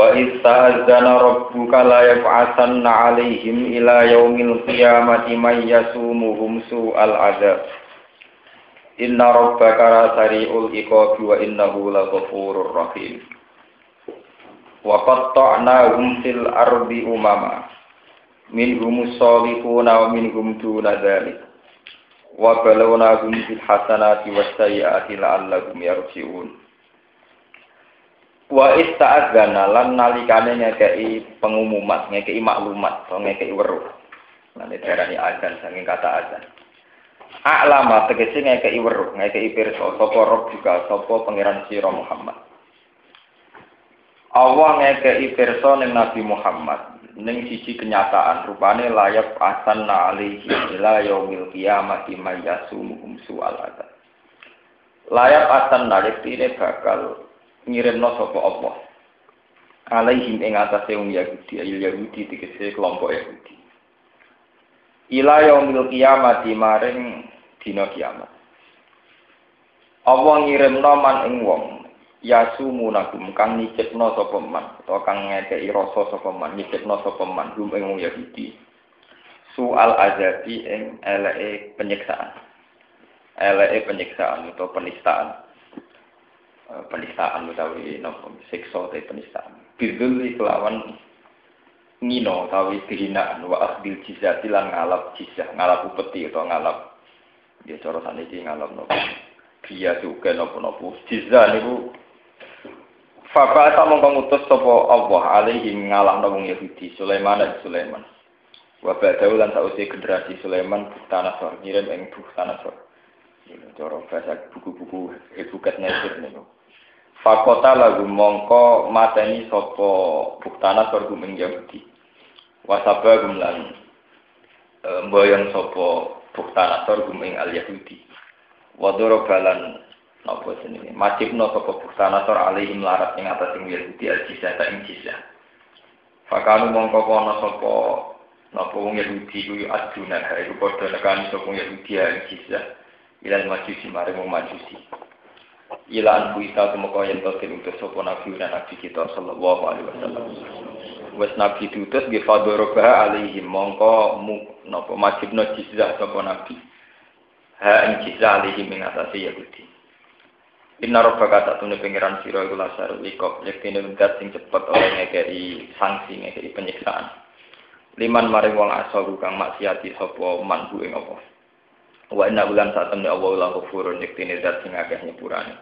Wa ista'adzana rabbuka la yab'atsanna 'alaihim ila yaumil qiyamati may yasumuhum su'al 'adzab. Inna rabbaka sari'ul iqabi wa innahu laghafurur rahim. Wa qatta'nahum fil ardi umama. Minhum salihuna wa minhum duna dzalik. Wa balawnahum bil hasanati was sayyiati la'allahum yarji'un. Wa ista'adzana lan nalikane ngekei pengumuman, ngekei maklumat, atau ngekei weruh. Nanti darani azan saking kata azan. A'lama tegese ngekei weruh, ngekei pirsa sapa rob juga sapa pangeran sira Muhammad. Allah ngekei pirsa ning Nabi Muhammad ning sisi kenyataan rupane layak asan alihi ila yaumil qiyamati mayyasumuhum su'al. Layak asan nalik ini bakal ngirimno sapa Allah. Alaihim ing atase wong Yahudi ayil Yahudi dikese kelompok Yahudi. Ila yaumil kiamat maring dina kiamat. Allah ngirimno man ing wong yasumunakum kang nicipno sapa man utawa kang ngekeki rasa sapa man nicipno sapa man gum ing wong Yahudi. Soal azabi ing eleke penyiksaan. Eleke penyiksaan atau penistaan penistaan utawi nopo siksa utawi penistaan bidul kelawan ngino utawi kehinaan wa akhdil jizati lan ngalap jizah ngalap upeti atau ngalap ya cara saniki ngalap nopo dia juga nopo nopo jizah niku Faka asa mongko ngutus sapa Allah alaihi ngalah wong Yahudi Sulaiman dan Sulaiman. Wa ba'dahu lan sausi generasi Sulaiman Buktanasor ngirim ing Buktanasor. Cara bahasa buku-buku buket nesir niku. Fakota lagu mongko mateni sopo buktana sorgum ing Yahudi. Wasaba gumlan e, mboyong sopo buktana sorgum ing al Yahudi. Wadoro balan nopo senini. Macipno sopo buktana sor alihim larat ing atas ing Yahudi al jizah ta ing jizah. Fakanu mongko kono sopo nopo wong Yahudi kuyu aduna iku padha nekani sopo Yahudi al jizah. Ilal majusi maring majusi ila an buita tumeka yen to diutus sapa nabi dan nabi kita sallallahu alaihi wasallam. Wis nabi diutus nggih fadoroba alaihim mongko napa majibno jizah sapa nabi. Ha ing jizah alaihim ing atase Yahudi Inna rabbaka tak tune pengiran sira iku lasar likop yektine mendat sing cepet oleh ngekei sanksi ngekei penyiksaan. Liman maring wong asal kang maksiati sapa manhu ing apa wa inna ulan saat temne Allah la ghafurun yektine zat sing akeh nyepurane.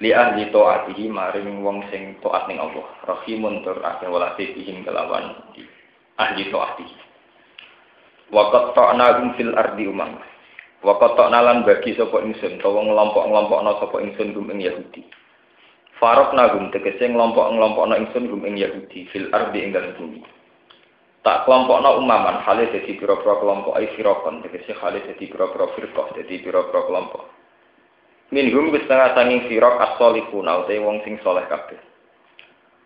Li ahli taatihi maring wong sing taat ning Allah. Rahimun tur akeh walase bihim kelawan ahli taatihi wa qatta'na fil ardi umam. Wa qatta'na lan bagi sapa ingsun utawa ngelompok-ngelompokna sapa ingsun gum ing Yahudi. Farokna gum tegese ngelompok-ngelompokna ingsun gum ing Yahudi fil ardi ing dalem bumi tak kelompokna umaman hale dadi pira-pira kelompok ai firqon tegese hale dadi pira-pira firqah dadi pira-pira kelompok. Minhum setengah sanging firok as-solihuna wong sing soleh kabeh.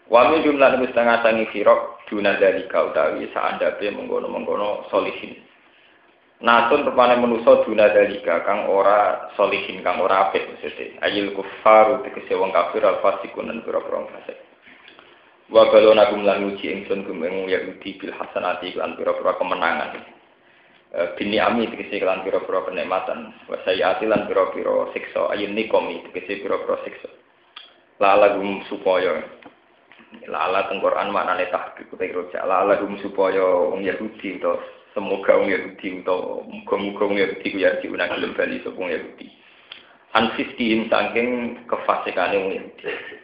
Wa min jumlah wis setengah sanging firok duna dari kau utawi saandape mengkono-mengkono solihin Nasun rupane manusa duna dalika kang ora solihin kang ora apik maksudnya ayil kufaru tegese wong kafir al fasikun lan pira-pira fasik wa balona gum lan uji ingsun gum ing Yahudi bil hasanati lan pira-pira kemenangan. Eh, bini ami tegese kelan pira-pira kenikmatan. Wa sayati lan pira-pira siksa. Ayun nikomi tegese pira-pira siksa. Lala gum supaya. Lala teng Quran maknane tahqiq te roja lala gum supaya wong Yahudi to semoga wong Yahudi to muga-muga wong Yahudi ku ya diunang gelem bali sapa wong Yahudi. Anfistihim saking kefasikane wong Yahudi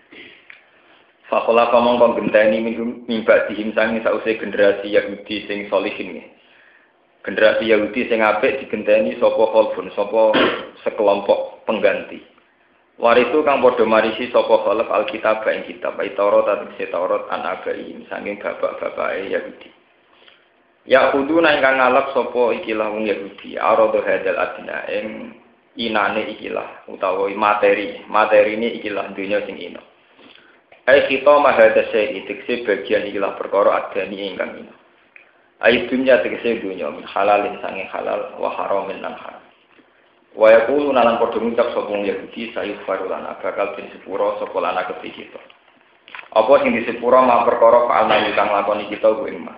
Fakola komong kong genteni mimba dihim sangi sause generasi Yahudi sing solihin nih generasi Yahudi sing apik digenteni sapa khalfun sapa sekelompok pengganti. Warisu kang padha marisi sapa khalaf alkitab ing kitab ai Taurat atau Taurat an abai saking bapak-bapake Yahudi. Ya kuduna ingkang ngalap sapa ikilah wong Yahudi arado hadal adna ing inane ikilah utawa materi. Materi ini ikilah dunia sing ino Ai kita mahadase itikse bagian ikilah perkara adani ingkang ino Ayat dunia tegese dunia min halalin sange halal wa haramin lan haram. Wa nalan padha ngucap sapa Yahudi sayuf farulan bakal den sepuro sapa lan kita. Apa sing disepuro ma perkara fa'alna kang lakoni kita ku ing ma.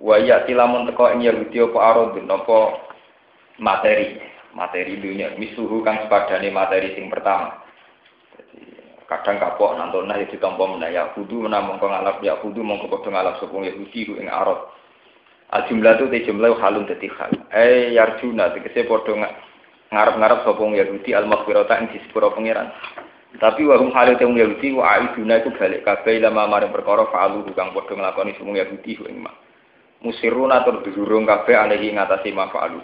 Wa ya tilamun teko ing Yahudi apa arodun apa materi, materi dunia misuhu kang sepadane materi sing pertama. Kadang kapok nantona ya ditampa menaya kudu menamung ngalap ya kudu mongko padha ngalap sapa Yahudi ku ing arod. Al jumlah itu te jumlah halun dadi hal. Eh yarjuna tegese padha ngarep-ngarep sapa Yahudi al maghfirata ing disepuro pangeran. Tapi wa hum halu temu Yahudi wa aiduna itu balik kabeh lama maring perkara fa'alu kang padha nglakoni semua Yahudi ku ing mak. Musiruna tur durung kabeh alehi ngatasi ma fa'alu.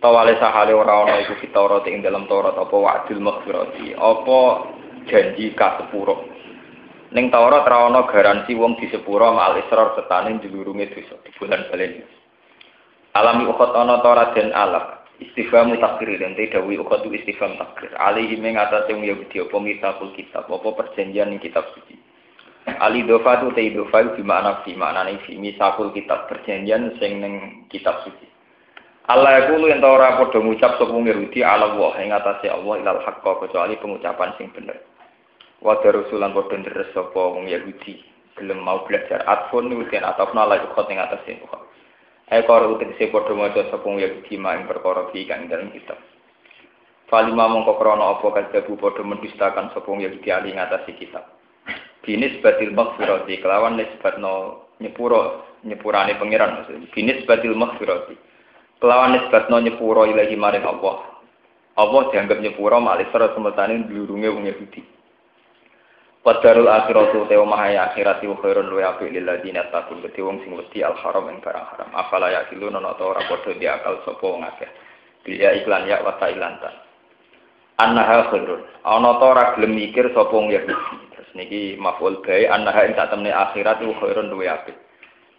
Tawale sahale ora ana iku fitaurat ing dalam Taurat apa wa'dil maghfirati, apa janji kasepuro. Ning Taurat ora ana garansi wong disepuro mal israr setane dilurunge dosa di bulan balen. Alami ukhot ana Taurat den alam Istifham takdir dan tidak wi ukhatu istifham takdir. Alaihi ing atase wong Yahudi apa misakul kitab apa perjanjian ing kitab suci. Ali dofa tu te dofa di makna fi makna fi misakul kitab perjanjian sing ning kitab suci. Allah iku lu ento ora padha ngucap sapa ala Allah ing atase Allah ilal haqqa kecuali pengucapan sing bener. Wa darusulan padha deres sapa wong Yahudi gelem mau belajar atfun ten atafna la yukhot ing atase Tuhan. Ekor utek padha maca sapa Yahudi ing perkara iki dalam kitab. Falima mongko krana apa kadhebu padha mendustakan sapa Yahudi ali ngatasi kitab. Binis batil maghfirati kelawan nisbatno nyepuro nyepurane pangeran maksudnya. Binis batil maghfirati. Kelawan nisbatno nyepuro ilahi maring Allah. Allah dianggap nyepuro malih sera semetane dulurunge wong Yahudi. Wadarul akhiratu te omah akhirat iku khairun luwe apik lil ladina takun gede wong sing wedi al haram ing barang haram. Afala ya kilu nono ta ora padha di akal sapa wong akeh. Bila iklan ya wa ilanta. Annaha khairun. Ana ta ora gelem mikir sapa wong Yahudi. Terus niki maf'ul bae annaha ing sak akhirat iku khairun luwe apik.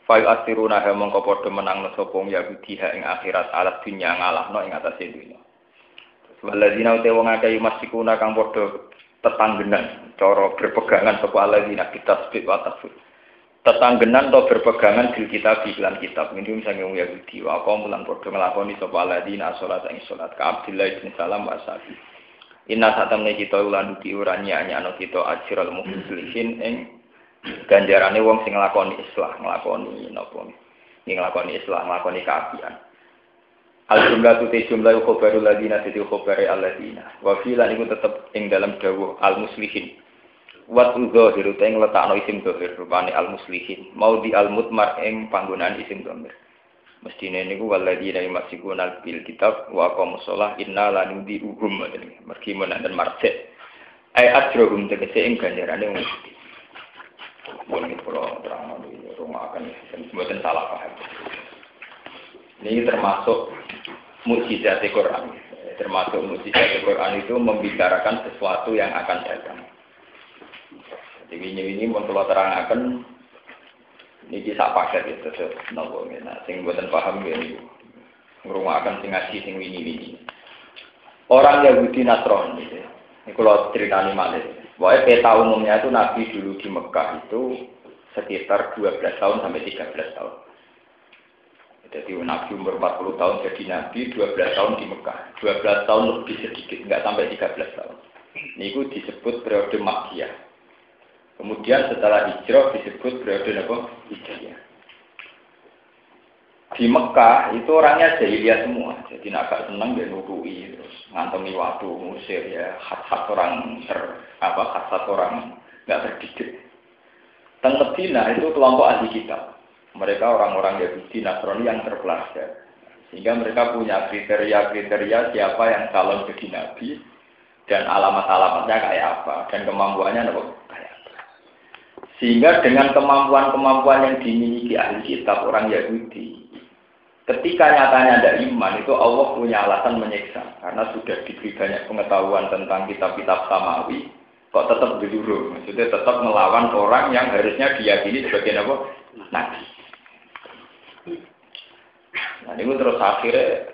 Fa asiruna ha mongko padha menangno sapa wong Yahudi ha ing akhirat alat dunya ngalahno ing atase dunya. Waladina ute wong akeh masikuna kang padha tetanggenan, cara berpegangan sapa alladzina kita sebut wa tafsir. Tetanggenan atau berpegangan bil kitab iklan kitab. Ini misalnya wong Yahudi wa kaum lan padha nglakoni sapa alladzina salat ing salat ka Abdullah bin Salam wa sabi. Inna satamne kita ulan duki ura nyanyano kita ajral mukhlisin ing ganjarane wong sing nglakoni islah, nglakoni napa? Nglakoni islah, nglakoni kaapian. Al jumlah tu te jumlah khobarul ladina te khobare al ladina. Wa filan iku tetep ing dalam dawuh al muslihin. Wat udzahir te ing letakno isim dhahir rupane al muslihin. Mau di al mutmar ing panggunaan isim dhamir. Mestine niku waladina yumasikun al bil kitab wa aqamus shalah inna la nudhi'uhum mergi menawa marjek. Ai ajrohum tegese ing ganjarane wong Boleh kalau terang rumah akan mboten salah paham. Ini termasuk mukjizat Quran. Termasuk mukjizat Quran itu membicarakan sesuatu yang akan datang. Jadi ini ini mau kalau terangkan ini kisah paket itu terus nopo nah sing buatan paham ini akan sing ngaji sing ini ini orang Yahudi Nasrani gitu. ini kalau cerita ini malah Pokoknya peta umumnya itu Nabi dulu di Mekah itu sekitar 12 tahun sampai 13 tahun. Jadi Nabi umur 40 tahun jadi Nabi, 12 tahun di Mekah. 12 tahun lebih sedikit, nggak sampai 13 tahun. Ini disebut periode Makkiyah. Kemudian setelah hijrah disebut periode apa? Hijrah. Di Mekah itu orangnya jahiliyah semua. Jadi nak senang dia nutui terus ngantongi waktu musir ya khas-khas orang ter apa khas orang nggak terdidik. Teng itu kelompok ahli kitab mereka orang-orang Yahudi Nasrani yang terpelajar. Sehingga mereka punya kriteria-kriteria siapa yang calon jadi nabi dan alamat-alamatnya kayak apa dan kemampuannya apa? Kayak apa. Sehingga dengan kemampuan-kemampuan yang dimiliki ahli kitab orang Yahudi, ketika nyatanya ada iman itu Allah punya alasan menyiksa. Karena sudah diberi banyak pengetahuan tentang kitab-kitab samawi kok tetap didurung maksudnya tetap melawan orang yang harusnya diyakini sebagai apa? Nabi Nah, ini terus akhirnya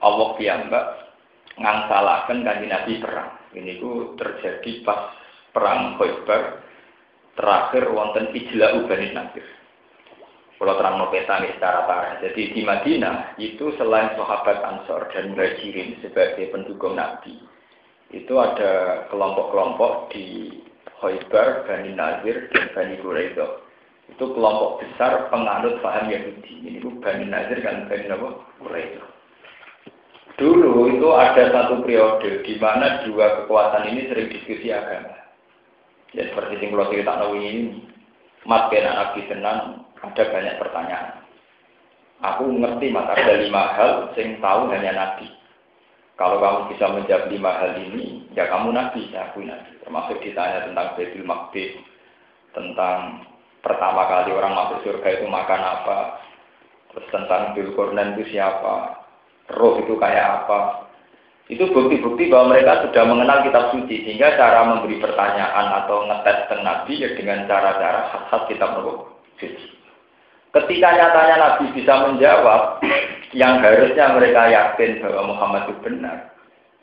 Allah piyambak ngangsalakan kanji Nabi perang. Ini itu terjadi pas perang Khaybar terakhir wonten ijla ubani Nabi. Kalau terang peta secara parah. Jadi di Madinah itu selain sahabat Ansor dan Muhajirin sebagai pendukung Nabi, itu ada kelompok-kelompok di Khaybar, Bani Nazir, dan Bani Quraidah. Itu kelompok besar penganut paham Yahudi. Ini itu Bani Nazir dan Bani Quraidah. Dulu itu ada satu periode di mana dua kekuatan ini sering diskusi agama. Ya seperti yang kalau cerita ini, mat kena nabi tenan ada banyak pertanyaan. Aku ngerti mat ada lima hal sing tahu hanya nabi. Kalau kamu bisa menjawab lima hal ini, ya kamu nabi, ya aku nabi. Termasuk ditanya tentang Baitul Maqdis, tentang pertama kali orang masuk surga itu makan apa, terus tentang Bilkornan itu siapa, roh itu kayak apa, itu bukti-bukti bahwa mereka sudah mengenal kitab suci sehingga cara memberi pertanyaan atau ngetes tentang Nabi ya dengan cara-cara khas-khas kitab suci. Ketika nyatanya Nabi bisa menjawab yang harusnya mereka yakin bahwa Muhammad itu benar,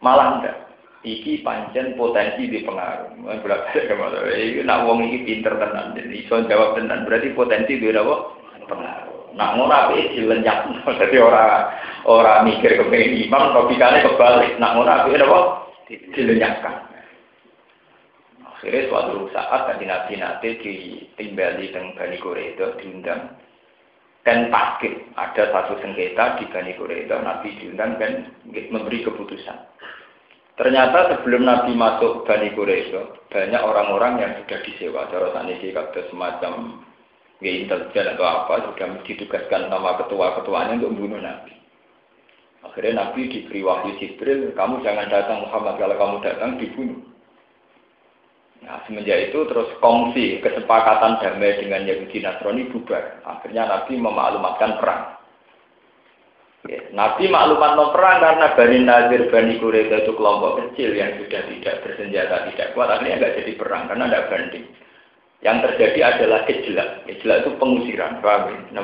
malah enggak. Iki pancen potensi di pengaruh. Berarti ke mana? Ini nak wong iki pinter tenan, jadi iso jawab tenan. Berarti potensi di apa? Pengaruh. Nak ngono api dilenyak. Dadi ora ora mikir kepengin imam logikane kebalik. Nak ngono api apa? Dilenyakkan. Akhirnya suatu saat kan nabi nanti ditimbali dengan Bani Quraidah diundang dan takut ada satu sengketa di Bani Quraidah Nabi diundang dan memberi keputusan. Ternyata sebelum Nabi masuk Bani Quraidah banyak orang-orang yang sudah disewa. Cara saniki kata semacam ya intelijen atau apa sudah ditugaskan sama ketua-ketuanya untuk membunuh Nabi. Akhirnya Nabi diberi wahyu Jibril, kamu jangan datang Muhammad, kalau kamu datang dibunuh. Nah, semenjak itu terus kongsi kesepakatan damai dengan Yahudi Nasrani bubar. Akhirnya Nabi memaklumatkan perang. Nabi maklumat no perang karena Bani Nazir, Bani Quraidah itu kelompok kecil yang sudah tidak bersenjata, tidak kuat. Akhirnya nggak jadi perang karena ada banding. Yang terjadi adalah kejlak. Kejlak itu pengusiran, paham ya?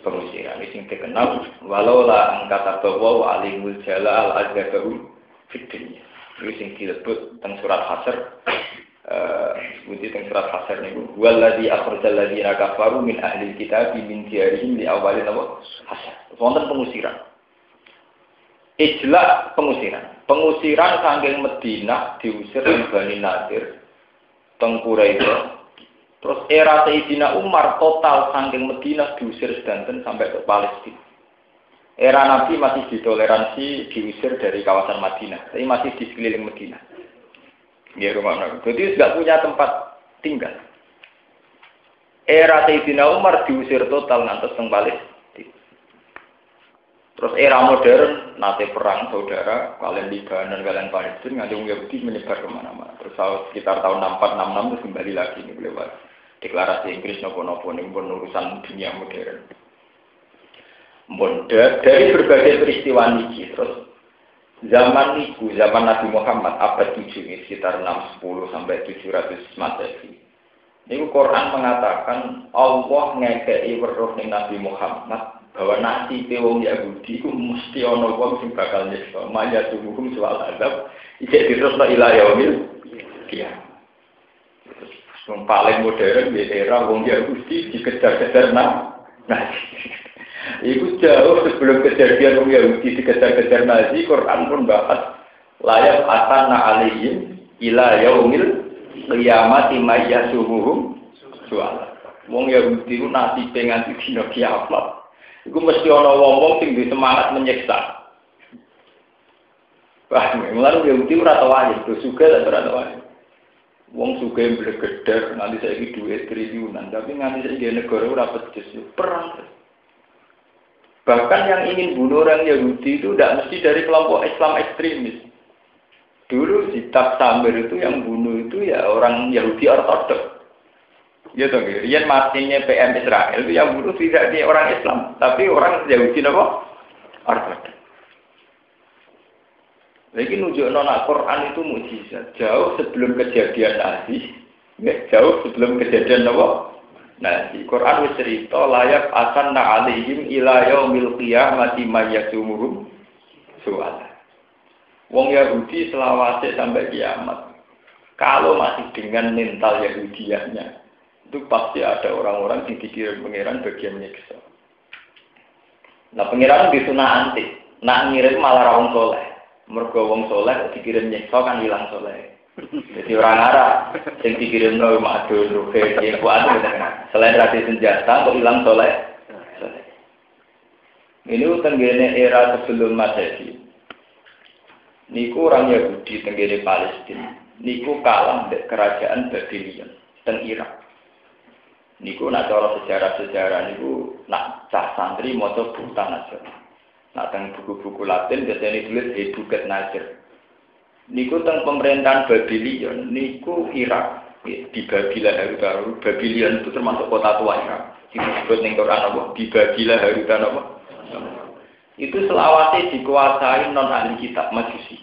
Pengusiran. Ini terkenal. Walau lah angkata bahwa wa alimul jala al azgabahu fitnya. Ini yang disebut tentang surat hasr. Uh, sebuti tentang surat hasr ini. Walladhi akhrajal ladhina kafaru min ahli kitab min diarihim di awalin apa? Hasr. Wonten pengusiran. Ijlak pengusiran. Pengusiran sangking Medina diusir oleh Bani Nadir tengkura itu. Terus era Sayyidina Umar total saking Medina diusir sedanten sampai ke Palestina. Era Nabi masih ditoleransi diusir dari kawasan Madinah, tapi masih di sekeliling Medina. Ya rumah Nabi. Jadi tidak punya tempat tinggal. Era Sayyidina Umar diusir total ngantos teng. Terus era modern, nate perang saudara, kalian Libanon, kalian Palestina, nganti Yahudi menyebar ke mana-mana. Terus sekitar tahun 6466 terus kembali lagi ini lewat deklarasi Inggris nopo-nopo ini pun urusan dunia modern. Bunda, dari berbagai peristiwa niki, terus zaman niku, zaman Nabi Muhammad abad 7 ini sekitar 610 sampai 700 Masehi. Ini Quran mengatakan Allah ngekei weruh Nabi Muhammad bahwa nanti wong Yahudi itu mesti ono wong sing bakal nyiksa. Maya tubuhum soal adab ijek diterusno ila yaumil kiamat. Yang paling modern di era wong Yahudi dikejar-kejar nah nah itu jauh sebelum kejadian wong Yahudi dikejar-kejar Nazi Quran pun bahas layak atanna alihim ila yaumil kiamat maya tubuhum soal wong Yahudi itu nanti pengen dina kiamat Iku mesti ana wong-wong duwe semangat menyiksa. Wah, mulane Yahudi tau wae, do suka lan ora tau wae. Wong suka yang geder, nanti saya ini duit triliunan, tapi nanti saya di negara ora pedes, perang. Bahkan yang ingin bunuh orang Yahudi itu tidak mesti dari kelompok Islam ekstremis. Dulu di Samir itu yang bunuh itu ya orang Yahudi ortodoks. Toh, Rian matinya PM Israel itu yang bunuh tidak di orang Islam, tapi orang Yahudi apa? Orthodox. Lagi nunjuk nona Quran itu mujizat. Jauh sebelum kejadian Nabi, jauh sebelum kejadian apa? Nabi. Quran wis cerita layak akan na alihim ila yaumil qiyamati mayyasumuhum soal. Wong Yahudi selawase sampai kiamat. Kalau masih dengan mental Yahudiahnya, itu pasti ada orang-orang yang dikirim pangeran bagian nyiksa. Nah pangeran di anti, nak ngirim malah rawong soleh. Mergo wong soleh dikirim nyiksa kan hilang soleh. Jadi orang Arab yang dikirim no madu rufe yang kuat selain rasi senjata kok hilang soleh. Ini tenggene era sebelum Masehi. Niku orang Yahudi tenggene Palestina. Niku kalah dari kerajaan Babylon teng Irak. Niku nak cara sejarah-sejarah niku nak cah santri maca buta aja. Nak teng buku-buku Latin biasanya ditulis Hebuket Nasir. Niku teng pemerintahan Babylon, niku Irak di Babila Harutan. Babylon itu termasuk kota tua Irak. Disebut ning Quran apa? Di Babila Harutan apa? Itu selawase dikuasai non ahli kitab Majusi.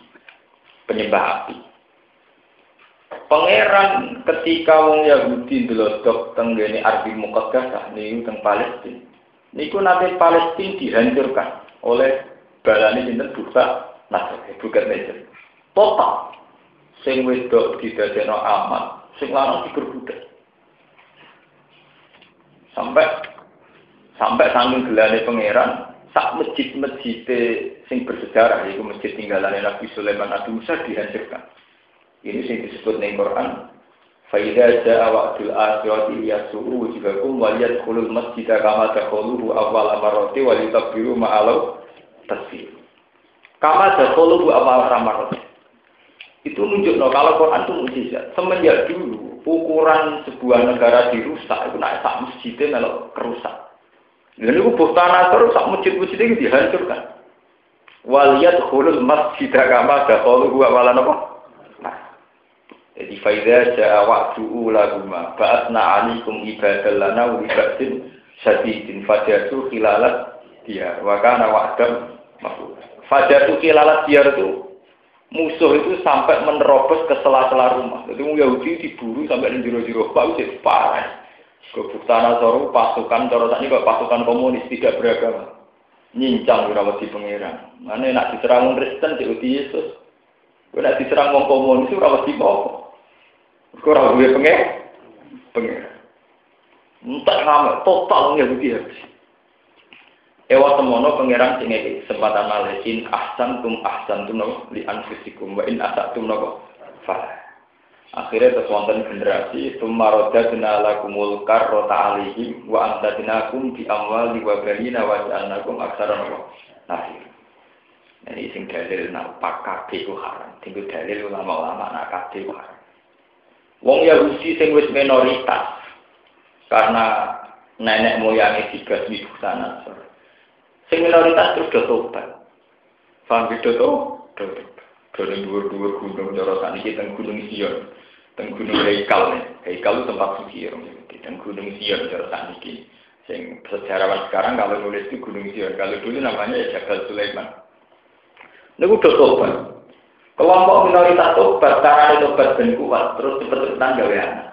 Penyembah api. Pangeran ketika wong Yahudi ndelodok teng Arbi Muqaddasah niku teng Palestina. Niku nanti Palestina dihancurkan oleh balani sinten buka Nasr, Nasr. Total. Sing wedok didadekno amat, sing lanang diperbudak. Sampai sampai sanging gelane pangeran sak masjid-masjid sing bersejarah yaitu masjid tinggalane Nabi Sulaiman Nabi dihancurkan. Ini sih disebut di Quran. Faidah ja'a wa'dul akhirati yasu'u wujuhakum wal yadkhulul masjid kama dakhuluhu awal amarati wal yutabbiru ma'alau tasbih. Kama dakhuluhu awal amarati. Itu menunjukkan kalau Quran itu mujizat. Semenjak dulu ukuran sebuah negara dirusak itu naik sak masjidnya kalau kerusak. Dan itu tanah terus sak masjid-masjid itu dihancurkan. Waliyat khulul masjid kama dakhuluhu awal apa? Jadi faida ja'a wa'du ulaguma ba'atna alikum ibadal lana wa ibadin syadidin fajatu khilalat dia wa kana wa'dam mafud. Fajatu dia itu musuh itu sampai menerobos ke sela-sela rumah. Jadi Yahudi diburu sampai di jero-jero Pak itu parah. Kebuk tanah soru pasukan cara ini kok pasukan komunis tidak beragama. Nyincang ora di pangeran. Mana nak diserang Kristen di Yesus. Nak diserang wong komunis ora wedi apa. Kurang gue pengen, pengen. Entah nama total Yahudi habis. Ewa semono pangeran sing kesempatan malesin ahsan tum ahsan tum li anfusikum wa in asatum no fa. Akhirnya terus wonten generasi tumaroda ala kumul karrota alihim wa amdadinakum di amwali wa banina wa ja'alnakum aksara no nasir. Ini sing dalil nak pak kabeh ku haram. Tinggal dalil ulama-ulama nak kabeh ku haram. Wong Yahudi sing wis minoritas karena nenek moyangnya tiga di sana. Sing minoritas terus do tobat. Paham gitu tuh? Dari dua-dua gunung cara kita teng Gunung Sion, teng Gunung Heikal nih. Heikal itu tempat suci orang Yahudi. Teng Gunung Sion cara saniki. Sing sejarawan sekarang kalau nulis itu Gunung Sion, kalau dulu namanya ya Jabal Sulaiman. Ini udah tobat. Kelompok minoritas tobat, cara tobat dan kuat, terus cepet-cepetan gawe anak.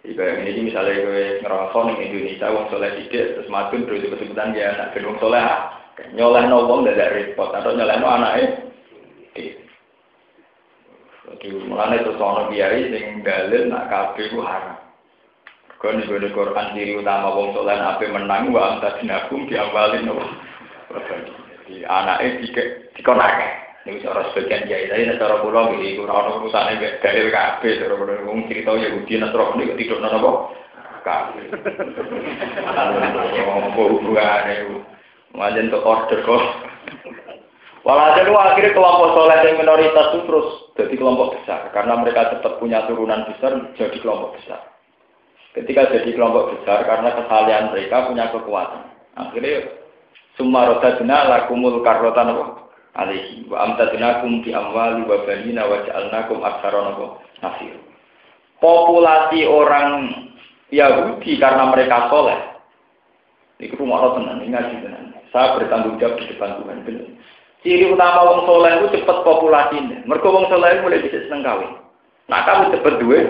Yang ini misalnya gue ngerasa di Indonesia, wong soleh tidak, terus madun terus cepet-cepetan ya anak, dan wong soleh nyoleh no wong tidak repot, atau nyoleh no anaknya. Jadi mulanya itu soal biaya sing dalil nak kafe ku haram. Kau nih gue Quran diri utama wong soleh nape menang, wa anta dinakum diambalin no. Jadi anaknya dikonake. Ini cara sebagian kiai, tapi cara pulau ini kurang orang urusan ini dari KP, cara pulau ngomong cerita ya budi nasroh ini tidur nana kok KP. Ngomong hubungan itu, ngajen untuk order kok. Walhasil itu akhirnya kelompok soleh yang minoritas itu terus jadi kelompok besar karena mereka cepat punya turunan besar jadi kelompok besar. Ketika jadi kelompok besar karena kesalahan mereka punya kekuatan. Akhirnya summa rodadina lakumul karrotan apa? Alaihi wa amtadnakum bi amwali wa banina wa ja'alnakum aktsara nasir. Populasi orang Yahudi karena mereka soleh. Ini rumah Allah tenang, ini ngaji tenang. Saya bertanggung jawab di depan Tuhan. Benar. Ciri utama wong soleh itu cepat populasinya. Mereka wong soleh mulai bisa seneng kawin. Nah kamu cepat duit.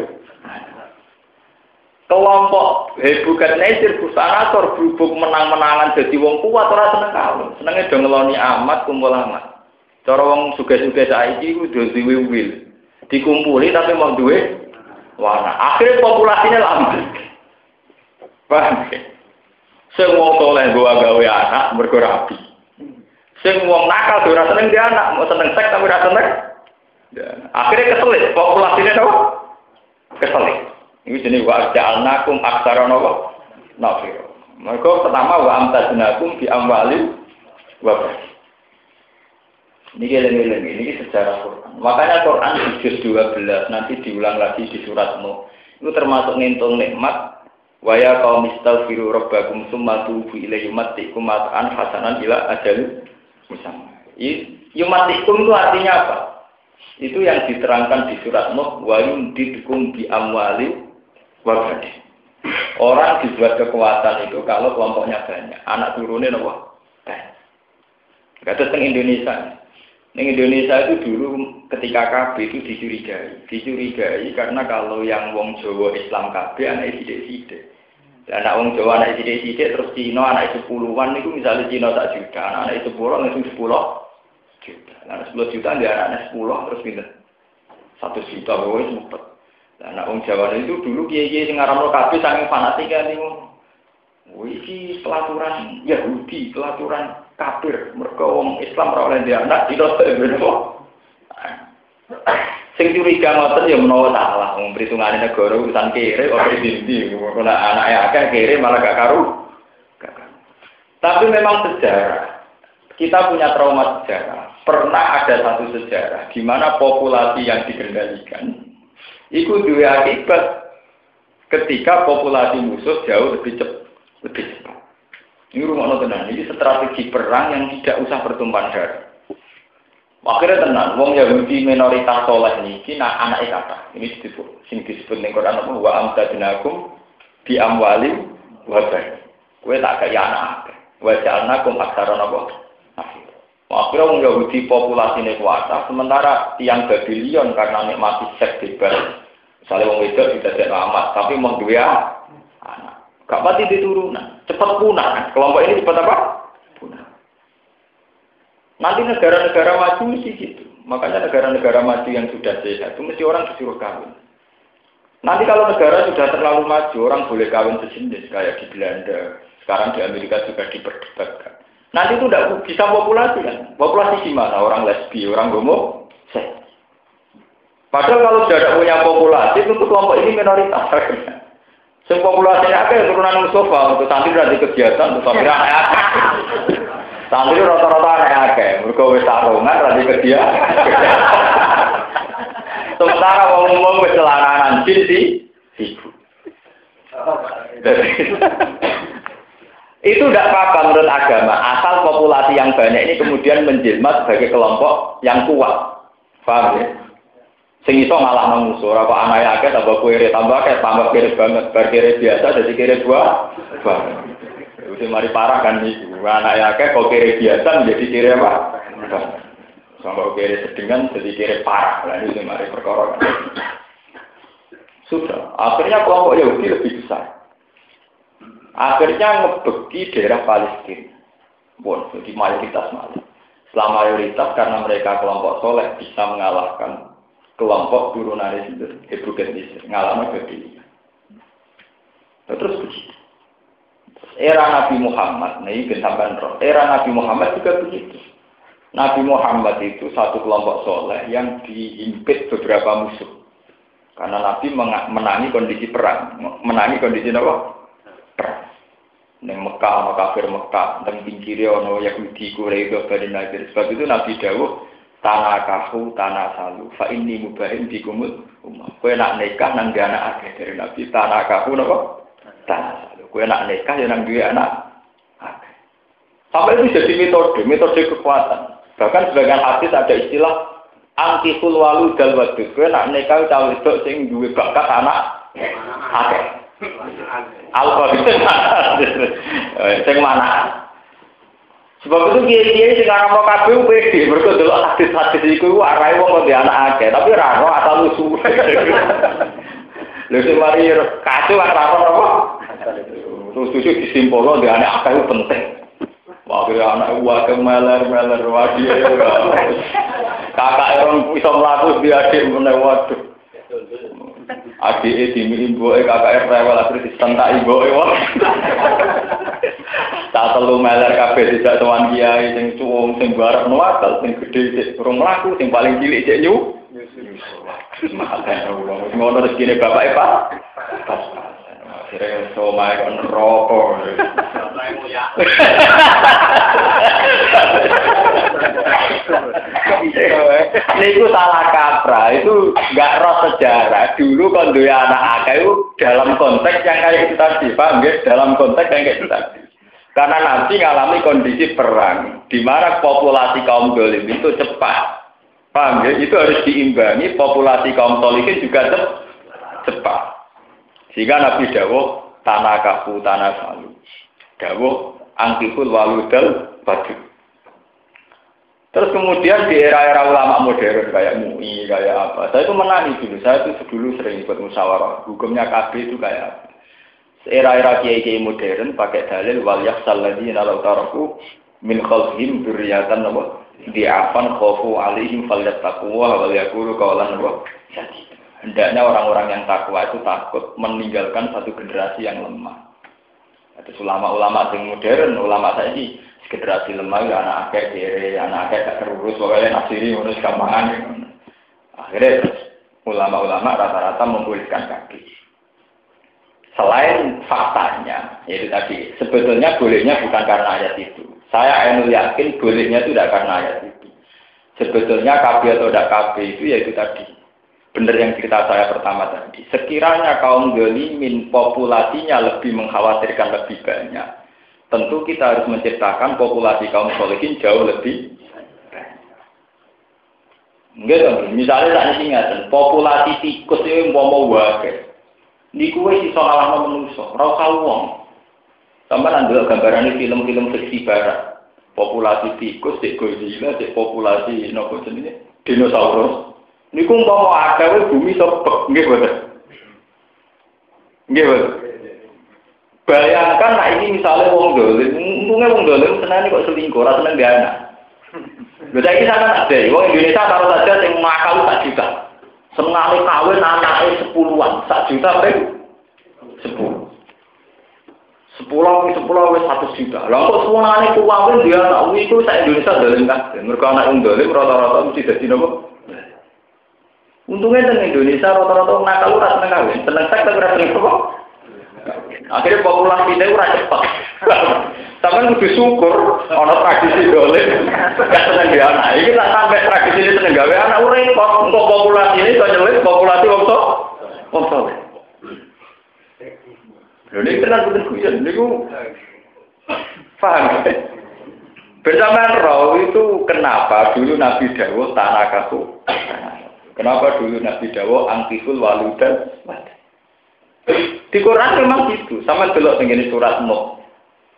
Kelompok hebukat nesir kusanator berhubung menang-menangan jadi wong kuat orang seneng kawin. Senengnya dong ngeloni amat kumpul amat. Cara wong suge-suge saiki do duwe wil. Dikumpuli tapi mau duwe warna. Akhirnya populasinya lambat. Paham ya? Sing wong soleh gua gawe anak mergo rapi. Sing wong nakal ora seneng dia anak, mau seneng seks tapi ora seneng Ya. Akhirnya keselit, populasinya apa? Keselit. Ini jenis wa ja'alnakum aksara nopo nafiro. Mereka pertama wa amtaznakum bi amwali wa Ini geleng-geleng, ini sejarah Quran. Makanya Quran di juz 12 nanti diulang lagi di surat Nuh. Itu termasuk ngintung nikmat Waya kaum istaghfiru rabbakum summa tubu ilaihi yumatikum mata'an hasanan ila ajal musamma. Yumatikum itu artinya apa? Itu yang diterangkan di surat Nuh wa yumdidukum bi amwali wa Orang dibuat kekuatan itu kalau kelompoknya banyak, anak turunnya nopo banyak. Kata teng Indonesia. Di Indonesia itu dulu ketika KB itu dicurigai, dicurigai karena kalau yang wong Jawa Islam KB anak sidik-sidik. Anak wong Jawa anak sidik-sidik terus Cina anak itu puluhan itu misalnya Cina tak juta, anak, -anak itu puluh itu sepuluh juta. Nah, sepuluh juta dia anak sepuluh terus pindah satu juta gue sempet. Anak wong Jawa itu dulu kiai-kiai sing ngaramno kabeh saking fanatik kan niku. Wih, pelaturan Yahudi, pelaturan kafir. Mereka wong Islam ora oleh dia anak tidak berbeda. Sing curiga ngoten ya menawa salah. Wong perhitungane negara urusan kere ora dindi. Kok anake akeh kere malah gak karu. Tapi memang sejarah. Kita punya trauma sejarah. Pernah ada satu sejarah di mana populasi yang dikendalikan itu dua akibat ketika populasi musuh jauh lebih cepat. Lebih cepat. Ini rumah tenang, ini strategi perang yang tidak usah bertumpah darah. Akhirnya tenang, wong Yahudi minoritas soleh ini, kina anak kata. Ini disebut, sing disebut ning Quran apa wa amtadnakum di amwalim wa bani. Tak kaya anak. Wa ja'alnakum aksara napa? Akhirnya wong Yahudi populasi kuasa, sementara tiang Babylon karena nikmati seks bebas. Misalnya wong wedok tidak ada amat, tapi mau dua. Gak mati di turunan, cepat punah. Kan? Kelompok ini cepat apa? Punah. Nanti negara-negara maju mesti gitu. Makanya negara-negara maju yang sudah sehat itu mesti orang disuruh kawin. Nanti kalau negara sudah terlalu maju, orang boleh kawin sejenis kayak di Belanda. Sekarang di Amerika juga diperdebatkan. Nanti itu tidak bisa populasi kan. Populasi gimana? Orang lesbi, orang seks. Padahal kalau sudah punya populasi, tentu kelompok ini minoritas. Sing populasinya akeh turunan Mustafa untuk santri dari kegiatan untuk santri anak Santri rata-rata anak akeh, mereka wis tarungan dari kegiatan. Sementara wong umum wis celananan jin sih, Itu tidak apa-apa menurut agama, asal populasi yang banyak ini kemudian menjelma sebagai kelompok yang kuat. Paham ya? Sing iso ngalah nang musuh, ora kok anake akeh tambah kere, tambah akeh tambah kere banget, bar kere biasa jadi kere dua. Wis mari parah kan niku. Anake akeh kok kere biasa menjadi kere apa? Sampai kere sedengan jadi kere parah. Lah ini mari perkara. Sudah, akhirnya kelompok Yahudi lebih besar. Akhirnya ngebeki daerah Palestina. Bon, jadi mayoritas malah. Setelah mayoritas karena mereka kelompok soleh bisa mengalahkan kelompok turunan itu, Ibu Gendis, ngalami begini. Terus begitu. Era Nabi Muhammad, nah ini sampai roh. Era Nabi Muhammad juga begitu. Nabi Muhammad itu satu kelompok soleh yang diimpit beberapa musuh. Karena Nabi menangi kondisi perang, menangi kondisi apa? Neng Mekah, kafir Mekah, tentang pinggirnya ono Yahudi, Quraisy, Bani Nadir. Sebab itu Nabi Dawud tanah kahu, tanah salu. Fa ini mubahin di kumul umah. Kue nak nikah nang dia anak akeh dari Nabi. Tanah kahu nopo? Tanah salu. Kue nak nikah ya nang dia anak akeh. Sampai itu jadi metode, metode kekuatan. Bahkan sebagian hadis ada istilah anti walu dal wadud. Kue nak nikah cawe itu sing duwe bakat anak akeh. Alkohol itu sing mana? Sebab itu kiai-kiai sing ngaramno kabeh pede, mergo delok hadis-hadis iku arahe wong kok anak akeh, tapi ra ono asal usul. Lha sing mari kacau ora ono apa? Terus susu disimpulno di anak itu penting. Wakil anak gua kemeler meler wadi. Kakak orang bisa melakukan dia adik meneh waduh. Adik dimi eh kakak rewel akhirnya disentak ibu eh wah. Tak telu meler kabeh tidak tuan kiai sing cuwung sing barep nuwakal sing gede sik urung mlaku sing paling cilik cek nyu. Uang, ngono rezekine bapak Pak. Akhirnya somai kok. Ini salah kaprah, itu nggak roh sejarah. Dulu kan dua anak akeh itu dalam konteks yang kayak itu tadi, paham ya? Dalam konteks yang kayak itu tadi. Karena nanti ngalami kondisi perang, di mana populasi kaum dolim itu cepat. Paham ya? Itu harus diimbangi populasi kaum solihin juga cepat. Sehingga Nabi Dawo tanah kafu tanah salu. Dawo angkiful waludal badu. Terus kemudian di era-era ulama modern kayak MUI, kayak apa. Saya itu menangis dulu. Saya itu dulu sering ikut musyawarah. Hukumnya KB itu kayak apa. Era-era kiai-kiai modern pakai dalil wal yaksal ladzina law taraku min khalfihim dzurriatan apa di'afan khofu alaihim falyattaqwa wal yaqulu qawlan wa Hendaknya orang-orang yang takwa itu takut meninggalkan satu generasi yang lemah. Itu ulama-ulama yang modern, ulama saya ini generasi lemah ya anak akeh kiri, anak akeh gak terurus, pokoknya nasiri ngurus gampangan. Akhirnya ulama-ulama rata-rata memulihkan kaki. Selain faktanya, yaitu tadi, sebetulnya bolehnya bukan karena ayat itu. Saya enu yakin bolehnya itu tidak karena ayat itu. Sebetulnya KB atau tidak KB itu yaitu tadi. Benar yang cerita saya pertama tadi. Sekiranya kaum gelimin populasinya lebih mengkhawatirkan lebih banyak tentu kita harus menciptakan populasi kaum solihin jauh lebih Enggak dong, misalnya tak ingat, populasi tikus itu mau mau wae. Niku wis iso ngalahno menungso, ora usah wong. Sampai nanti gambaran film-film fiksi barat. Populasi tikus, cek Godzilla, populasi nopo jenenge dinosaurus. Niku mau ada bumi sobek, nggih boten. Nggih boten. Bayangkan nah ini misalnya wong dolim, untungnya wong dolim senang kok selingkuh, rasa seneng dia anak. Lha saiki ada, wong Indonesia taruh saja yang makal tak juta. Senengane kawin anaknya sepuluhan, sak juta pun sepuluh. Sepuluh, sepuluh wes satu juta. Lah kok semuanya itu kawin dia anak itu saya Indonesia dolim kan? Mereka anak wong dolim rata-rata mesti jadi nopo. Untungnya dengan Indonesia rata-rata nakal ora seneng kawin, seneng seks tapi ora seneng? Akhirnya populasi ini ora cepat. Sampai kudu syukur ana tradisi dolen gak seneng gawe anak. Iki tak sampai tradisi ini seneng gawe anak kok untuk populasi ini kok nyelit populasi wong tok. Wong tok. Lho nek tenan kudu kuyon niku paham. Bersamaan roh itu kenapa dulu Nabi Dawo tanah kaku. Kenapa dulu Nabi Dawo angkiful waludan. Di Quran memang gitu. Sama delok tengene surat Nuh.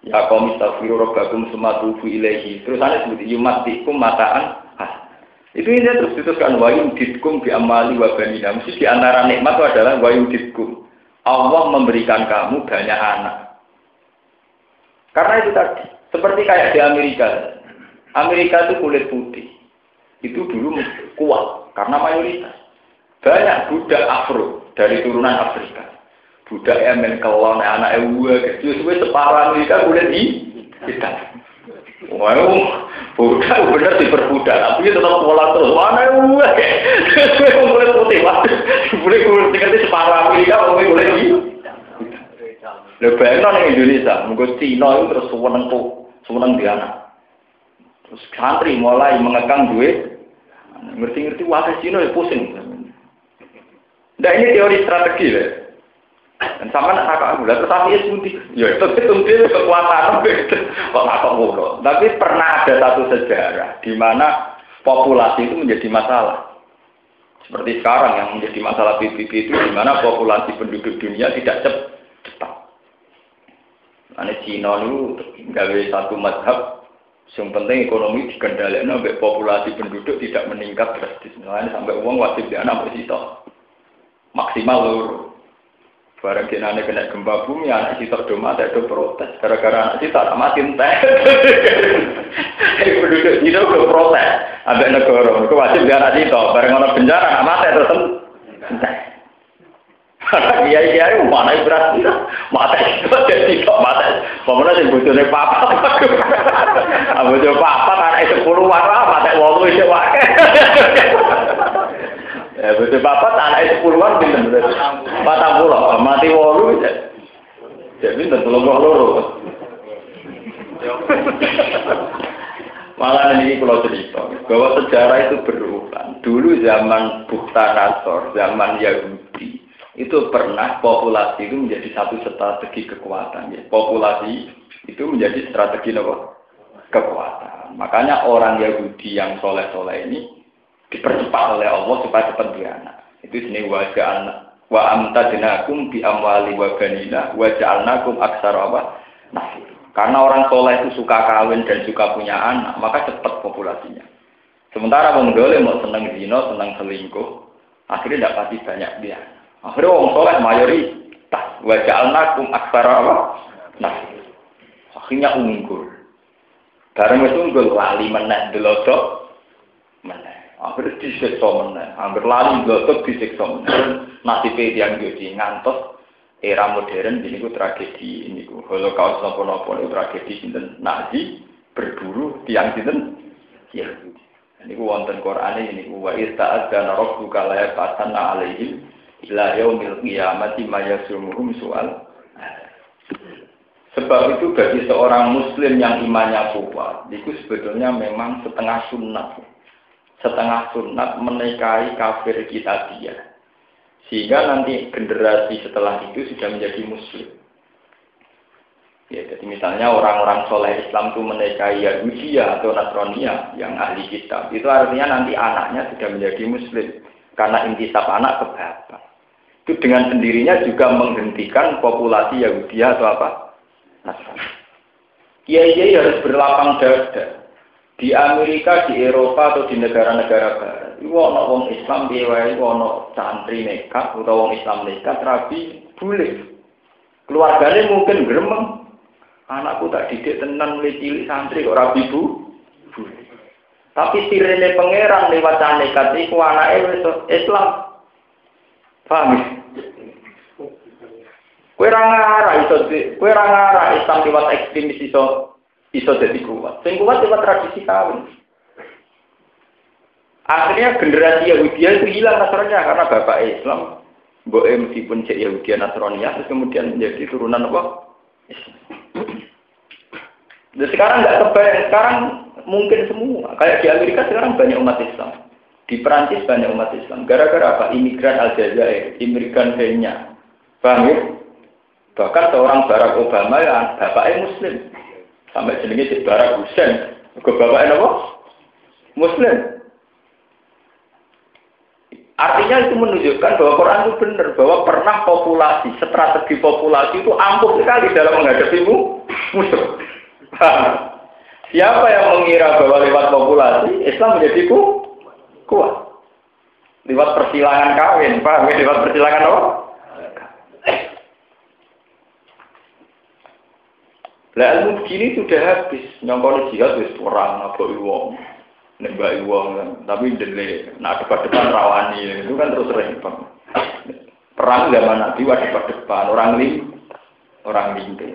Ya kaum istaghfiru rabbakum summa tubu. Terus ana sebut yumatikum mataan ah. Itu ini terus diteruskan wa yumditkum bi amali wa banina. Mesti di antara nikmat itu adalah wa yumditkum. Allah memberikan kamu banyak anak. Karena itu tadi, seperti kayak di Amerika. Amerika itu kulit putih. Itu dulu kuat karena mayoritas. Banyak budak Afro dari turunan Afrika budak emen kelon anak ewa kecil suwe separah mereka boleh di kita Wow, budak bener diperbudak, tapi tetap pola terus. Mana ewa, boleh putih, boleh kulit tinggal separah mereka, boleh di. Lebih enak Indonesia, mungkin Cina itu terus seneng tuh, seneng di anak. Terus santri mulai mengekang duit, ngerti-ngerti wakil Cina ya pusing. Nah ini teori strategi ya. Dan sama nak kakak aku, terus tapi suntik. Ya itu suntik kekuatan kok kakak mulu. Tapi pernah ada satu sejarah di mana populasi itu menjadi masalah. Seperti sekarang yang menjadi masalah PBB itu di mana populasi penduduk dunia tidak cepat. Ane Cina itu gawe satu madhab yang penting ekonomi dikendalikan sampai populasi penduduk tidak meningkat drastis. Nah, sampai uang wajib di anak bersito maksimal lur. Barang kena kena gempa bumi, anak sitok do mati do protes. Gara-gara anak sitok tak mati entah. Penduduk Cina do protes. Ambek negara, itu wajib dia anak sitok. Barang orang bencana, anak mati terus entah. Iya iya, mana berat mata itu jadi kok mata. Pemenang papa. Abu jo papa anak sepuluh warna mata wolu itu wae. Ya, betul bapak anak sepuluhan pinter Patang pulau, mati wolu ya. Jadi pinter tolong loro. Malah ini kalau cerita bahwa sejarah itu berulang. Dulu zaman Bukhtanasor, zaman Yahudi, itu pernah populasi itu menjadi satu strategi kekuatan. Ya. Populasi itu menjadi strategi apa? kekuatan. Makanya orang Yahudi yang soleh-soleh ini dipercepat oleh Allah supaya cepat beranak. Itu sini wajah wa amtadnakum bi amwali wa banina wa ja'alnakum aksara apa? Nasir. Karena orang soleh itu suka kawin dan suka punya anak, maka cepat populasinya. Sementara dole mau seneng zina, seneng selingkuh, akhirnya tidak pasti banyak dia. Akhirnya wong soleh mayoritas wa ja'alnakum aksara apa? Nasir. Akhirnya unggul. Barang itu unggul lali meneh delodok meneh. Hampir disiksa meneh, hampir lali gotok disiksa meneh. Nasibnya yang jadi ngantos era modern ini ku tragedi ini ku holocaust nopo nopo itu tragedi sinten Nazi berburu tiang sinten ya ini ku wonten Quran ini ku wa ista'adzana rabbuka la yafatanna alaihim ila yaumil qiyamati ma yasumuhum soal Sebab itu bagi seorang muslim yang imannya kuat, itu sebetulnya memang setengah sunnah setengah sunat menikahi kafir kita dia. Sehingga nanti generasi setelah itu sudah menjadi muslim. Ya, jadi misalnya orang-orang soleh Islam itu menikahi Yahudi atau Nasrania yang ahli kitab, itu artinya nanti anaknya sudah menjadi muslim. Karena intisab anak ke. Itu dengan sendirinya juga menghentikan populasi Yahudi atau apa? Nasrani. Kiai harus berlapang dada di Amerika, di Eropa atau di negara-negara barat, itu ono wong Islam di wae ono santri nekat atau wong Islam nekat rabi boleh. Keluarganya mungkin gremeng. Anakku tak didik tenan mulai santri kok rabi bu. Boleh. Tapi sirene pangeran lewat nekat iku anake Islam. Paham ya? Kue rangara iso, kue rangara Islam lewat ekstremis iso iso jadi kuat. Sing kuat cuma tradisi kawin. Akhirnya generasi Yahudi itu hilang nasronya karena bapak Islam, Mbok meskipun cek Yahudi Nasrania, terus kemudian menjadi turunan apa? Dan sekarang nggak kebayang, sekarang mungkin semua. Kayak di Amerika sekarang banyak umat Islam. Di Perancis banyak umat Islam. Gara-gara apa? Imigran Aljazair, imigran Kenya. Paham ya? Bahkan seorang Barack Obama yang bapaknya Muslim. Sampai jenenge Cik Barak Husain. Ke bapaknya apa? Muslim. Artinya itu menunjukkan bahwa Quran itu benar bahwa pernah populasi, strategi populasi itu ampuh sekali dalam menghadapi musuh. Siapa yang mengira bahwa lewat populasi Islam menjadi ku, kuat? Lewat persilangan kawin, paham ya? Lewat persilangan apa? Lah ilmu begini sudah habis, nyongkol jihad wis perang apa wong. Nembak wong kan. Tapi dele nah depan-depan rawani itu kan terus repot. Perang zaman Nabi wa depan-depan orang lim orang limpe.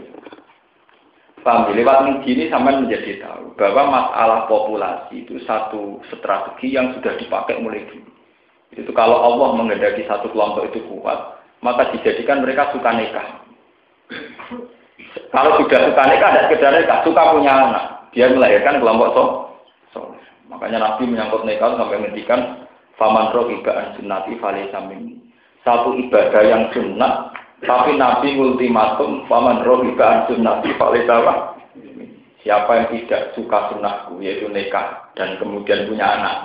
Paham lewat begini sampai menjadi tahu bahwa masalah populasi itu satu strategi yang sudah dipakai mulai dulu. Itu kalau Allah mengendaki satu kelompok itu kuat, maka dijadikan mereka suka nikah. Kalau sudah suka nikah, tidak sekedar nikah, suka punya anak. Dia melahirkan kelompok so. so. Makanya Nabi menyangkut nikah sampai menghentikan faman roh ibaan sunnati fale. Satu ibadah yang sunnah, tapi Nabi ultimatum faman roh ibaan sunnati fale Siapa yang tidak suka sunnahku, yaitu nikah dan kemudian punya anak,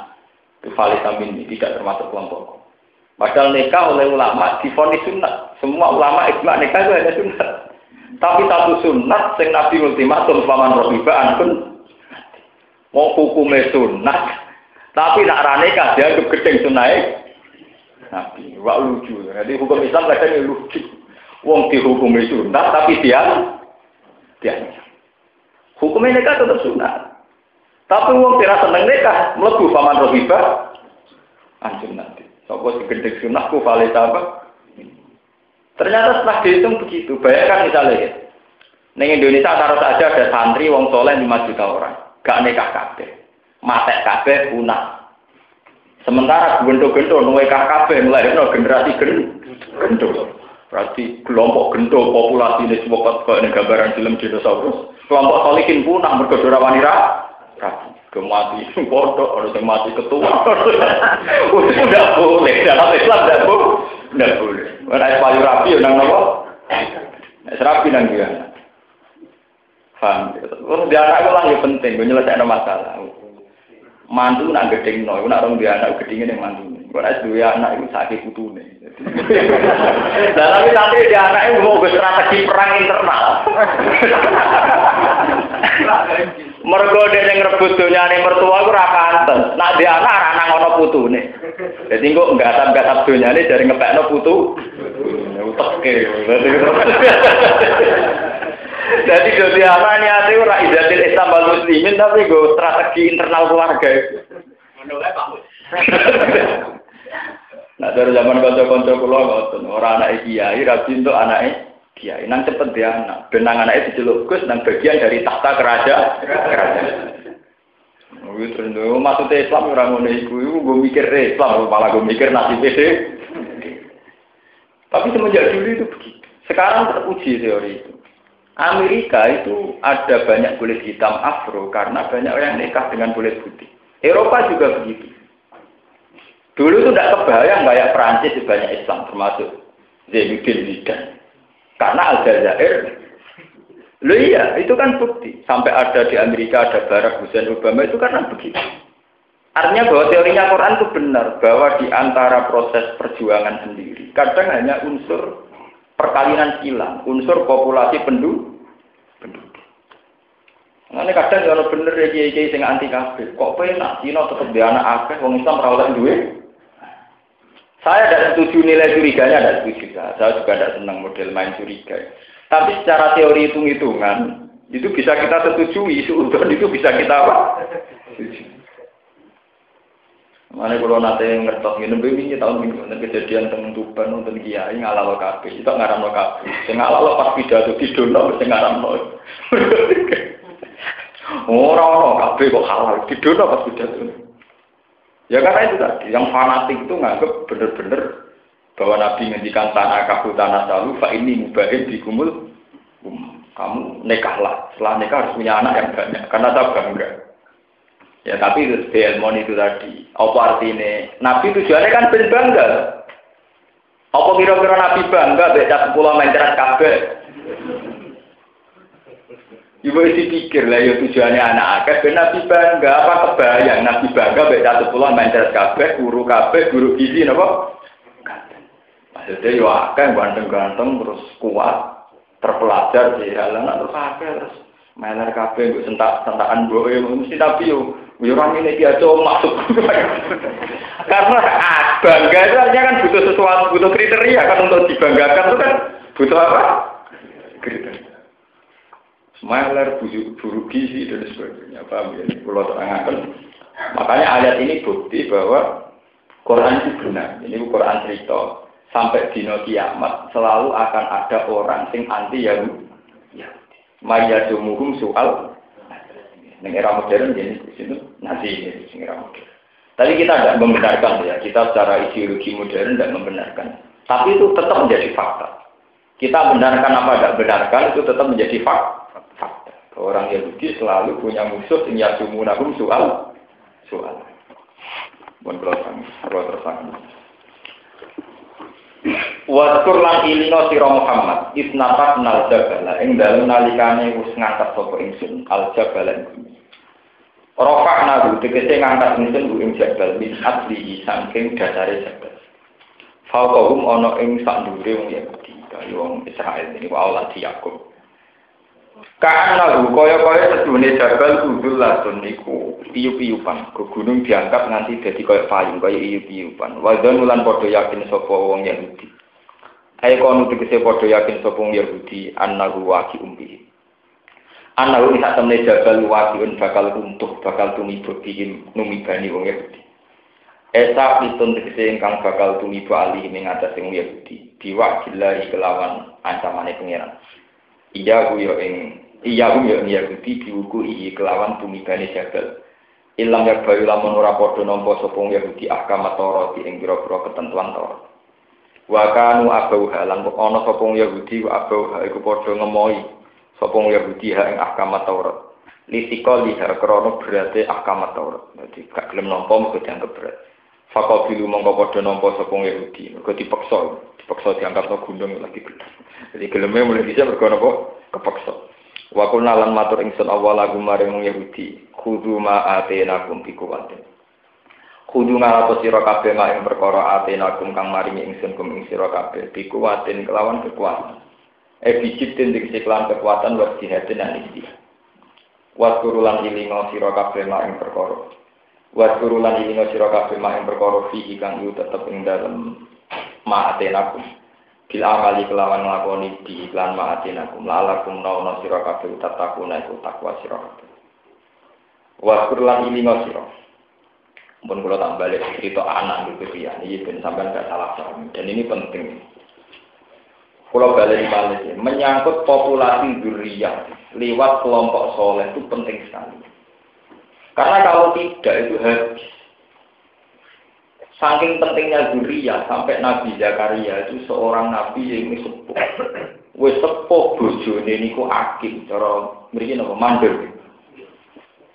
itu fale samin tidak termasuk kelompokku. Padahal nikah oleh ulama difonis sunnah. Semua ulama ijma nikah itu hanya sunnah. Tapi satu sunat sing Nabi ultimatum paman rohibaan pun mau hukumnya sunat. Tapi nak rane kan dianggap gedeng sunai. Nabi, wak lucu. Jadi hukum Islam kadang lucu. Wong dihukumi sunat tapi dia dia hukumnya nikah tetap sunat. Tapi wong tidak seneng nikah melebu paman rohiba anjing nanti. Sopo si gedeng sunat ku apa? Ternyata setelah dihitung begitu. Bayangkan misalnya ya. Neng Indonesia taruh saja ada santri wong soleh 5 juta orang. Gak nikah kabeh. Matek kabeh punah. Sementara gento-gento nuwe KKB no generasi gento. Berarti kelompok gento populasi ini semua kok ini gambaran film dinosaurus. Kelompok solikin punah mergodora wanita. Kemati bodoh, yang mati ketua. Udah boleh, dalam Islam tidak boleh. Tidak boleh. Mana payu rapi, nang nopo. Serapi nang dia. Paham? Terus anak lah ya penting, gue nyelesaikan masalah. Mantu nak gedeng no, nak orang dia anak gedengin yang mantu. Gue nak dua anak itu sakit nih. Nah tapi nanti dia anak itu mau strategi perang internal. Mergo dia yang rebut dunia nih mertua gue rakanten. Nak dia anak anak ngono putu nih. Jadi gue enggak asap enggak asap dunia nih dari ngepek no putu. Utek ke. Jadi jadi anak niatnya ora idatil Islam wal muslimin tapi gue strategi internal keluarga. Nah dari zaman konco-konco kulo ngoten, ora anak kiai, rabi untuk anak kiai. Nang cepet dia anak, benang anak diceluk Gus nang bagian dari tahta kerajaan. Kerajaan. Wih terus maksudnya Islam orang ngono iku, gue mikir Islam, malah gue mikir nasib deh. Tapi semenjak dulu itu begitu. Sekarang teruji teori itu. Amerika itu ada banyak kulit hitam afro karena banyak orang nikah dengan kulit putih. Eropa juga begitu. Dulu itu tidak kebayang kayak Perancis banyak Islam termasuk Zainuddin Zidane. Karena Aljazair, lo iya itu kan bukti. Sampai ada di Amerika ada Barack Hussein Obama itu karena begitu. Artinya bahwa teorinya Quran itu benar bahwa di antara proses perjuangan sendiri kadang hanya unsur perkawinan silang, unsur populasi penduduk. Nah, ini kadang kalau bener ya kiai kiai sing anti kafir, kok penak Cina tetap di anak akeh, wong Islam rawat duit. Saya tidak setuju nilai curiganya, tidak setuju. Saya juga tidak senang model main curiga. Tapi secara teori hitung-hitungan, itu bisa kita setujui, suudon itu bisa kita apa? Mana kalau nanti ngertos ini begini tahun minggu nanti kejadian temen tuban nonton kiai ngalah lo kafe, itu ngaram lo kafe, ngalah lo pas pidato di dono, ngaram lo. Orang orang kafe kok halal di dono pas pidato. Ya karena itu tadi, yang fanatik itu nganggep bener-bener bahwa Nabi ngendikan tanah kaku tanah salu, fa ini mubahid di kumul, kamu nekahlah, setelah nikah harus punya anak yang banyak, karena saya bangga. Ya tapi itu Belmon itu tadi. Apa artinya? Nabi tujuannya kan ben bangga. Apa kira-kira Nabi bangga beda sepuluh mencerat kabel? Ibu isi pikir lah ya tujuannya anak akeh ben Nabi bangga apa kebayang Nabi bangga beda sepuluh mencerat kabel, guru kabel, guru gizi napa? Maksudnya ya akeh ganteng-ganteng terus kuat, terpelajar di halaman terus akeh terus Meler kabeh mbok sentak-sentakan mbok mesti tapi yo yo orang ini dia tuh masuk. Karena bangga itu artinya kan butuh sesuatu, butuh kriteria kan untuk dibanggakan itu kan butuh apa? Kriteria. Smiler, buru gizi dan sebagainya. Paham ya? Kalau terangkan. Makanya ayat ini bukti bahwa Quran itu benar. Ini Quran cerita. Sampai di kiamat selalu akan ada orang sing anti Yahudi. Mayadumuhum soal Neng era modern jadi di sini nanti ini era modern. Tapi kita tidak membenarkan ya, kita secara ideologi modern tidak membenarkan. Tapi itu tetap menjadi fakta. Kita benarkan apa tidak benarkan itu tetap menjadi fakta. Orang Yahudi selalu punya musuh yang yasumunahum soal soal. Bukan kalau terus Waskur lan ilino sira Muhammad isnatat nal jabala ing dalem nalikane wis ngangkat sapa ingsun al jabala ing Rofak nabu tegese ngangkat ingsun ku ing jabal min asli saking dasare jabal. Fauqahum ana ing sak dhuwure wong Yahudi kaya wong Israel ini wa Allah Yakub. Karena kaya-kaya sedune jabal kudul latun niku iup-iupan. Ke gunung diangkat nganti dadi kaya payung kaya iup-iupan. Wadon ulan padha yakin sapa wong Yahudi. Ayo kono tegese padha yakin sapa wong Yahudi annahu waqi umbi. Annahu sak temne jabal waqiun bakal runtuh, bakal tumibuk bihim numibani wong Yahudi. Esa pitun tegese ingkang bakal tumiba alih ing atas wong Yahudi. Diwakilahi kelawan ancamane pangeran. Iya ku yo ing iya ku yo Yahudi diuku iki kelawan tumibane jabal. Ilam ya bayu lamun ora padha nampa sapa Yahudi ahkam Taurat ing pira-pira ketentuan Taurat. Wa kanu abau halan ana sapa Yahudi wa abau iku padha ngemohi sapa Yahudi ha ing ahkam Taurat. Lisiko liha krono berarti ahkam Taurat. Dadi gak gelem nampa mung dianggap berat. Fakobilu mongko padha nampa sapa Yahudi. Mergo dipaksa, dipaksa diangkat no gunung lagi gede. Jadi geleme mulai bisa mergo napa kepaksa. Wa kunna lan matur ingsun awal lagu maring Yahudi, kudu ma atenakum bi kuwatin. Kudu ngalapo sira kabeh mak ing perkara atenakum kang maringi ingsun kum ing sira kabeh bi kelawan kekuatan. E ing siklan kekuatan wa jihadin lan istihad. Wa kurulan ilingo sira kabeh mak ing perkara. Kurulan ilingo sira kabeh mak ing perkara fihi kang yu tetep ing dalem ma atenakum. bil amali kelawan nglakoni di iklan ma'atinakum. Lalakum nauna sira kabeh tatakuna iku takwa sira kabeh. Wa kurlan ilinga sira. Pun kula tak balik cerita anak gitu ya ini ben sampean gak salah paham. Dan ini penting. Pulau balik balik menyangkut populasi durian lewat kelompok soleh itu penting sekali. Karena kalau tidak itu habis. Saking pentingnya zuriyah sampai Nabi Zakaria itu seorang nabi yang sepuh. Wes sepuh bojone niku akim cara mriki napa mandor.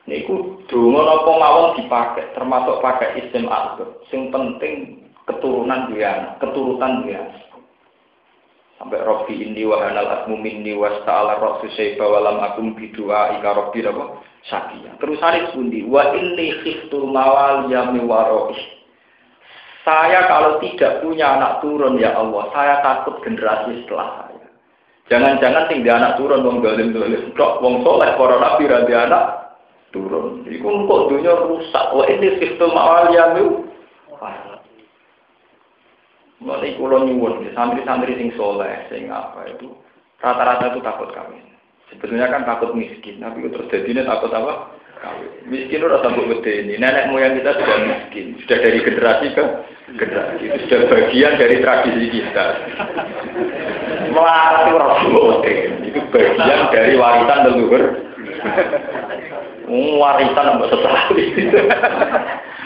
Niku donga napa mawon dipakai termasuk pakai isim al Sing penting keturunan dia, keturutan dia. Sampai Robi ini wa hanal asmu minni wa sta'ala rosu syaiba wa lam akum bidua ika Robi napa sakia. Terus hari pundi wa inni khiftul mawal yami waroih saya kalau tidak punya anak turun ya Allah, saya takut generasi setelah saya. Jangan-jangan tinggal anak turun wong galim dolim, kok wong soleh para nabi ranti anak turun. Iku kok dunia rusak. Wah ini sistem awal yang itu. Mulai kulo nyuwun, santri-santri sing soleh, sing apa itu, rata-rata itu takut kami. Sebetulnya kan takut miskin, tapi itu terus jadinya takut apa? Miskin udah sampai gede ini. Nenek moyang kita sudah miskin, sudah dari generasi ke generasi. Itu sudah bagian dari tradisi kita. Melarat itu rasul Itu bagian dari warisan leluhur. Warisan mbak sekali.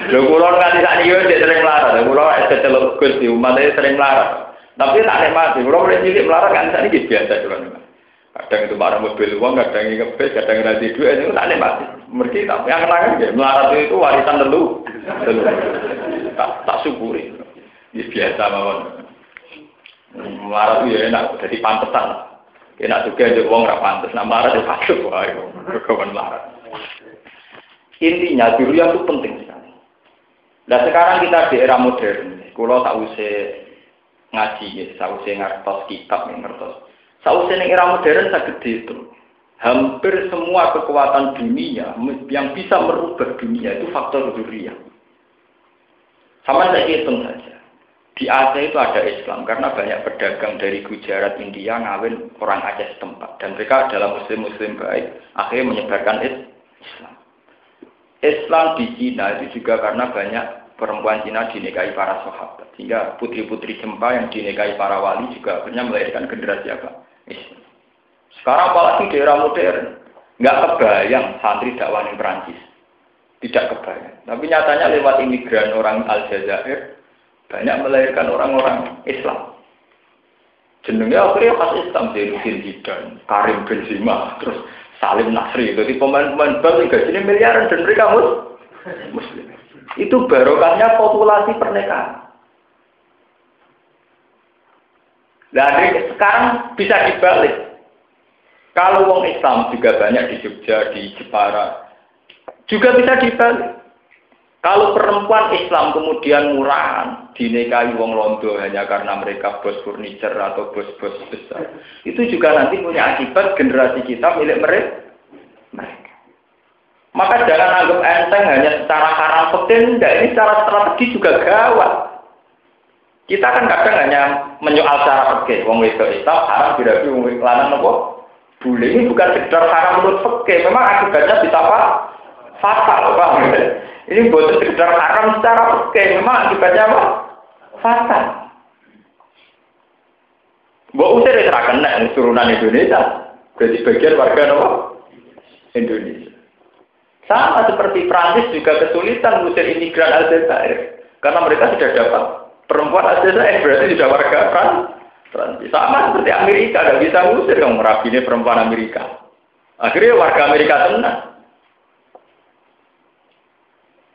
Lho kula nganti sak niki wis sering melarat. Kula celuk Gus di umat sering melarat. Tapi tak nikmati. Kula mulai cilik melarat kan sak biasa. Kadang itu marah mobil uang, kadang ini ngebes, kadang nanti duit, itu tak mati. Mereka tak yang kenangan ya, melarat itu warisan telu, telu. Tak, tak syukuri. Ini biasa mawon. Melarat itu ya enak, jadi pantesan. Enak juga aja uang nggak pantas, nah melarat itu pasti wah, kawan melarat. Intinya dulu yang itu penting sekali. Nah sekarang kita di era modern, kalau tak usah ngaji, ya, tak usah ngertos kitab, ngertos Sausnya era modern sangat itu. Hampir semua kekuatan dunia yang bisa merubah dunia itu faktor dunia. Sama saya hitung saja. Di Aceh itu ada Islam karena banyak pedagang dari Gujarat, India ngawin orang Aceh setempat dan mereka adalah muslim-muslim baik akhirnya menyebarkan Islam. Islam di Cina itu juga karena banyak perempuan Cina dinikahi para sahabat sehingga putri-putri Jempa yang dinikahi para wali juga akhirnya melahirkan generasi apa? Sekarang apalagi di era modern, nggak kebayang santri dakwah di Perancis. Tidak kebayang. Tapi nyatanya lewat imigran orang Aljazair, banyak melahirkan orang-orang Islam. Jenengnya akhirnya khas Islam, Zainuddin Zidane, Karim Benzema, terus Salim Nasri. Jadi pemain-pemain bal gajinya miliaran dan mereka muslim. Itu barokahnya populasi pernikahan. Nah, sekarang bisa dibalik. Kalau wong Islam juga banyak di Jogja, di Jepara, juga bisa dibalik. Kalau perempuan Islam kemudian murahan, dinikahi wong londo hanya karena mereka bos furniture atau bos-bos besar, itu juga nanti punya akibat generasi kita milik mereka. Maka jangan anggap enteng hanya secara haram penting, enggak ini secara strategi juga gawat. Kita kan kadang hanya menyoal cara pergi. Wong wedok Islam haram tidak wong lanang nopo. Bule ini bukan sekedar haram menurut pergi. Memang akibatnya bisa apa? Fatal, bang. Ini bukan sekedar haram secara pergi. Memang akibatnya apa? Fatal. Mbok usir ya kena turunan Indonesia. Jadi bagian warga nopo Indonesia. Sama seperti Prancis juga kesulitan mengusir imigran Aljazair. Karena mereka sudah dapat perempuan Aljazair, berarti sudah warga Prancis. Sama seperti Amerika, nggak bisa mengusir yang merabini perempuan Amerika. Akhirnya warga Amerika tenang.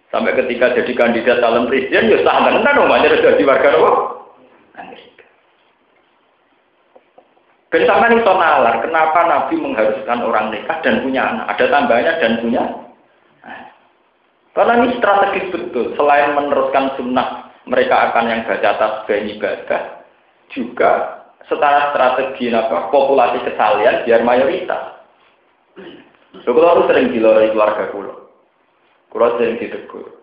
Sampai ketika jadi kandidat calon presiden, ya sah tenan namanya sudah jadi warga? Amerika. Ben sampean iso nalar, kenapa Nabi mengharuskan orang nikah dan punya anak? Ada tambahnya dan punya Karena ini strategis betul. Selain meneruskan sunnah, mereka akan yang baca tasbih ibadah, juga secara strategi apa, populasi kesalian biar mayoritas. Kalau harus sering diloroi keluarga kulo. Kalau sering ditegur.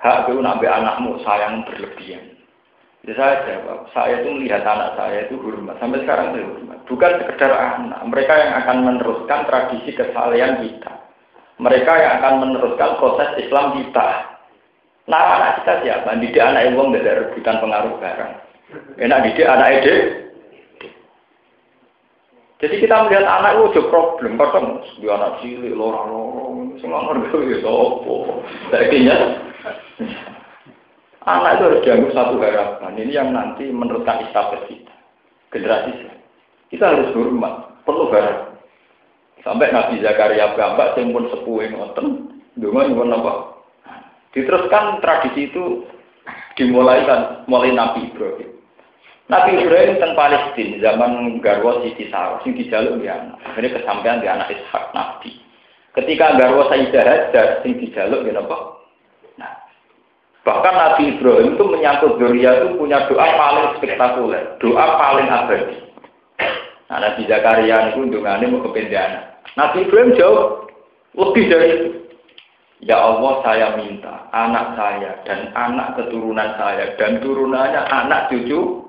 Hak itu nabi anakmu sayang berlebihan. Ya saya jawab, saya itu melihat anak saya itu hormat. Sampai sekarang itu hormat. Bukan sekedar anak. Mereka yang akan meneruskan tradisi kesalahan kita. Mereka yang akan meneruskan proses Islam kita. Nah anak kita siapa? Didik anak nggak ada rebutan pengaruh barang. Enak didik anak ide. Jadi kita melihat anak itu juga problem. Kadang dia anak cilik, lorong-lorong, semua ngerti ya sopo. Akhirnya anak itu harus dianggap satu harapan. Ini yang nanti meneruskan istafet kita, generasi saya. Kita harus hormat, perlu harapan. Sampai Nabi Zakaria gambar, yang pun sepuh ngoten, dengan pun apa? Diteruskan tradisi itu dimulai kan, mulai Nabi Ibrahim. Nabi Ibrahim tentang Palestina zaman Garwa Siti Sarah, sing dijaluk anak. Ini kesampaian di anak Ishak Nabi. Ketika Garwa Sayyidah Hajar, sing dijaluk dia apa? Nah, bahkan Nabi Ibrahim itu menyangkut Doria itu punya doa paling spektakuler, doa paling abadi. Nah, Nabi Zakaria itu undungannya mau. Nabi Ibrahim jauh lebih dari. Ya Allah saya minta anak saya dan anak keturunan saya dan turunannya anak cucu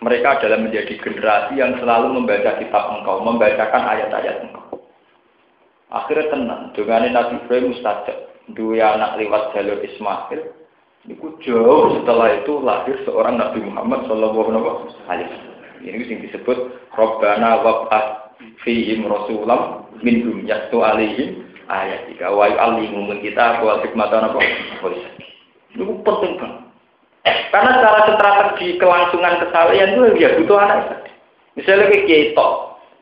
mereka adalah menjadi generasi yang selalu membaca kitab engkau, membacakan ayat-ayat engkau. Akhirnya tenang, dengan Nabi Ibrahim mustajab, dua anak lewat jalur Ismail, itu jauh setelah itu lahir seorang Nabi Muhammad Shallallahu Alaihi Wasallam. Ini yang disebut Robbana wab'at fihim rasulam minhum yastu alihim ayat tiga wa yu'allimu kita wa hikmatan apa? Itu penting banget. Karena secara strategi kelangsungan kesalahan itu ya butuh anak. Misalnya kayak kita,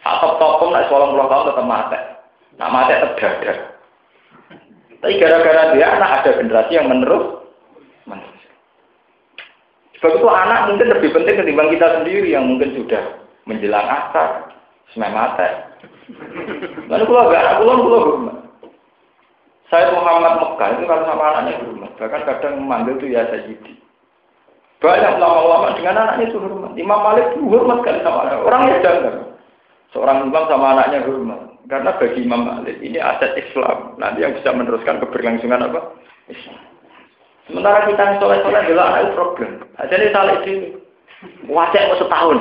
atau tokom nak sekolah puluh tahun tetap mati, nak mati terdadak. Tapi gara-gara dia anak ada generasi yang menerus. Sebab itu anak mungkin lebih penting ketimbang kita sendiri yang mungkin sudah menjelang asar, semai mati. Lalu kalau gak anak pulang pulang. Saya Muhammad Mekah itu kalau sama anaknya rumah, bahkan kadang memanggil itu ya Sayyidi. Banyak ulama-ulama dengan anaknya itu hormat. Imam Malik itu hormat sekali sama anaknya. Orangnya jangan. Seorang imam sama anaknya hormat. Karena bagi Imam Malik ini aset Islam. Nanti yang bisa meneruskan keberlangsungan apa? Islam. Sementara kita yang soleh-soleh adalah anak problem. Aja ini salah itu. Wajah mau setahun.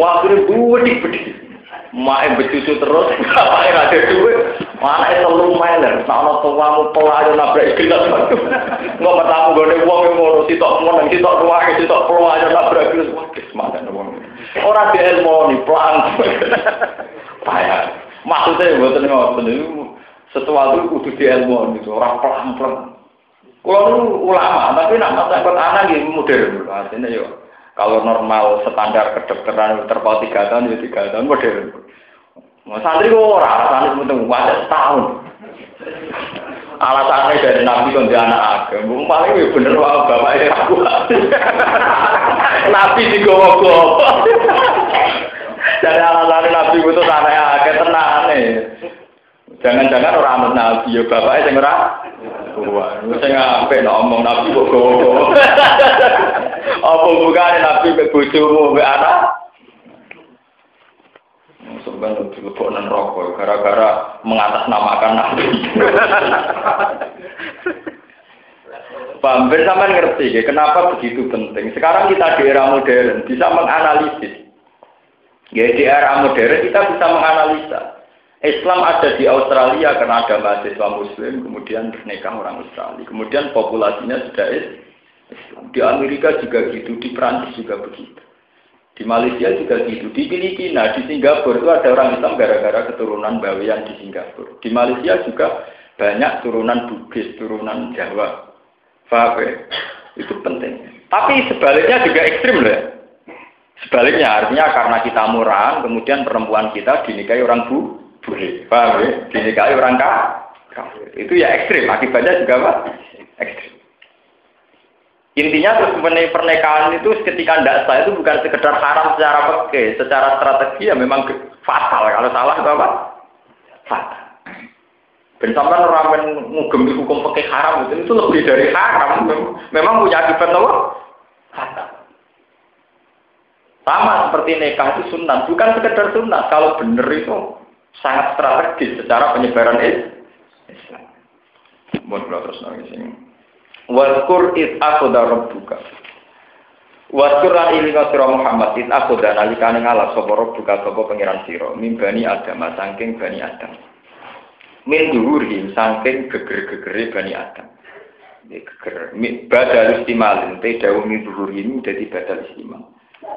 Wah, gue budi-budi. Mak becucu terus, apa yang ada duit, mana itu lu mainer, tak ada tuamu pelayu nabrak gelas. Nggak bertamu gue uang yang mau sitok menang, sitok ruang, sitok pelayu nabrak gelas, wah semangat uang. Orang di ilmu nih, pelan. Payah. Maksudnya buat ngotot itu sesuatu kudu di ilmu itu orang pelan pelan. Kalau ulama, tapi nak masalah anak gitu modern, artinya yuk. Kalau normal standar kedokteran terpaut tiga tahun, ya tiga tahun modern. Mau santri kok ora alasannya penting wadah setahun. Alasannya dari nabi kan dia anak agam. Paling ya bener wah bapak ini aku. nabi di gowo Jadi alasannya nabi itu anak agam tenang nih. Jangan-jangan orang amat nabi ya bapaknya sing ora. Wah, sing apik ngomong nabi kok gowo. Apa bukan nabi ke bojomu ke anak? Sebenarnya dilebok nan rokok, gara-gara mengatasnamakan nabi. Bang, bersama ngerti ya, kenapa begitu penting. Sekarang kita di era modern bisa menganalisis. Ya, di era modern kita bisa menganalisa. Islam ada di Australia karena ada mahasiswa Muslim, kemudian pernikahan orang Australia, kemudian populasinya sudah Islam. Di Amerika juga gitu, di Prancis juga begitu. Di Malaysia juga gitu. Di Filipina, di Singapura itu ada orang Islam gara-gara keturunan Bawean di Singapura. Di Malaysia juga banyak turunan Bugis, turunan Jawa. Faham ya? Itu penting. Tapi sebaliknya juga ekstrim loh ya. Sebaliknya artinya karena kita murah, kemudian perempuan kita dinikahi orang bu, bule. Paham ya? Dinikahi orang kafir. Itu ya ekstrim. Akibatnya juga apa? Ekstrim. Intinya terus pernikahan itu ketika tidak sah itu bukan sekedar haram secara peke, secara strategi ya memang fatal. Kalau salah itu apa? Fatal. Dan sampai orang hukum peke haram itu, itu lebih dari haram. Memang punya akibat apa? Fatal. Sama seperti nikah itu sunnah, bukan sekedar sunnah. Kalau benar itu sangat strategis secara penyebaran Islam. Mohon terus nangis ini. Waskur it akoda rabbuka. Waskur lan ilinga Muhammad it akoda nalikane ngalap sapa rabbuka sapa pangeran sira mimbani Adam saking bani Adam. Min duhurihim saking geger-gegere bani Adam. Geger badal istimal te dawu min duhurihim dadi badal istimal.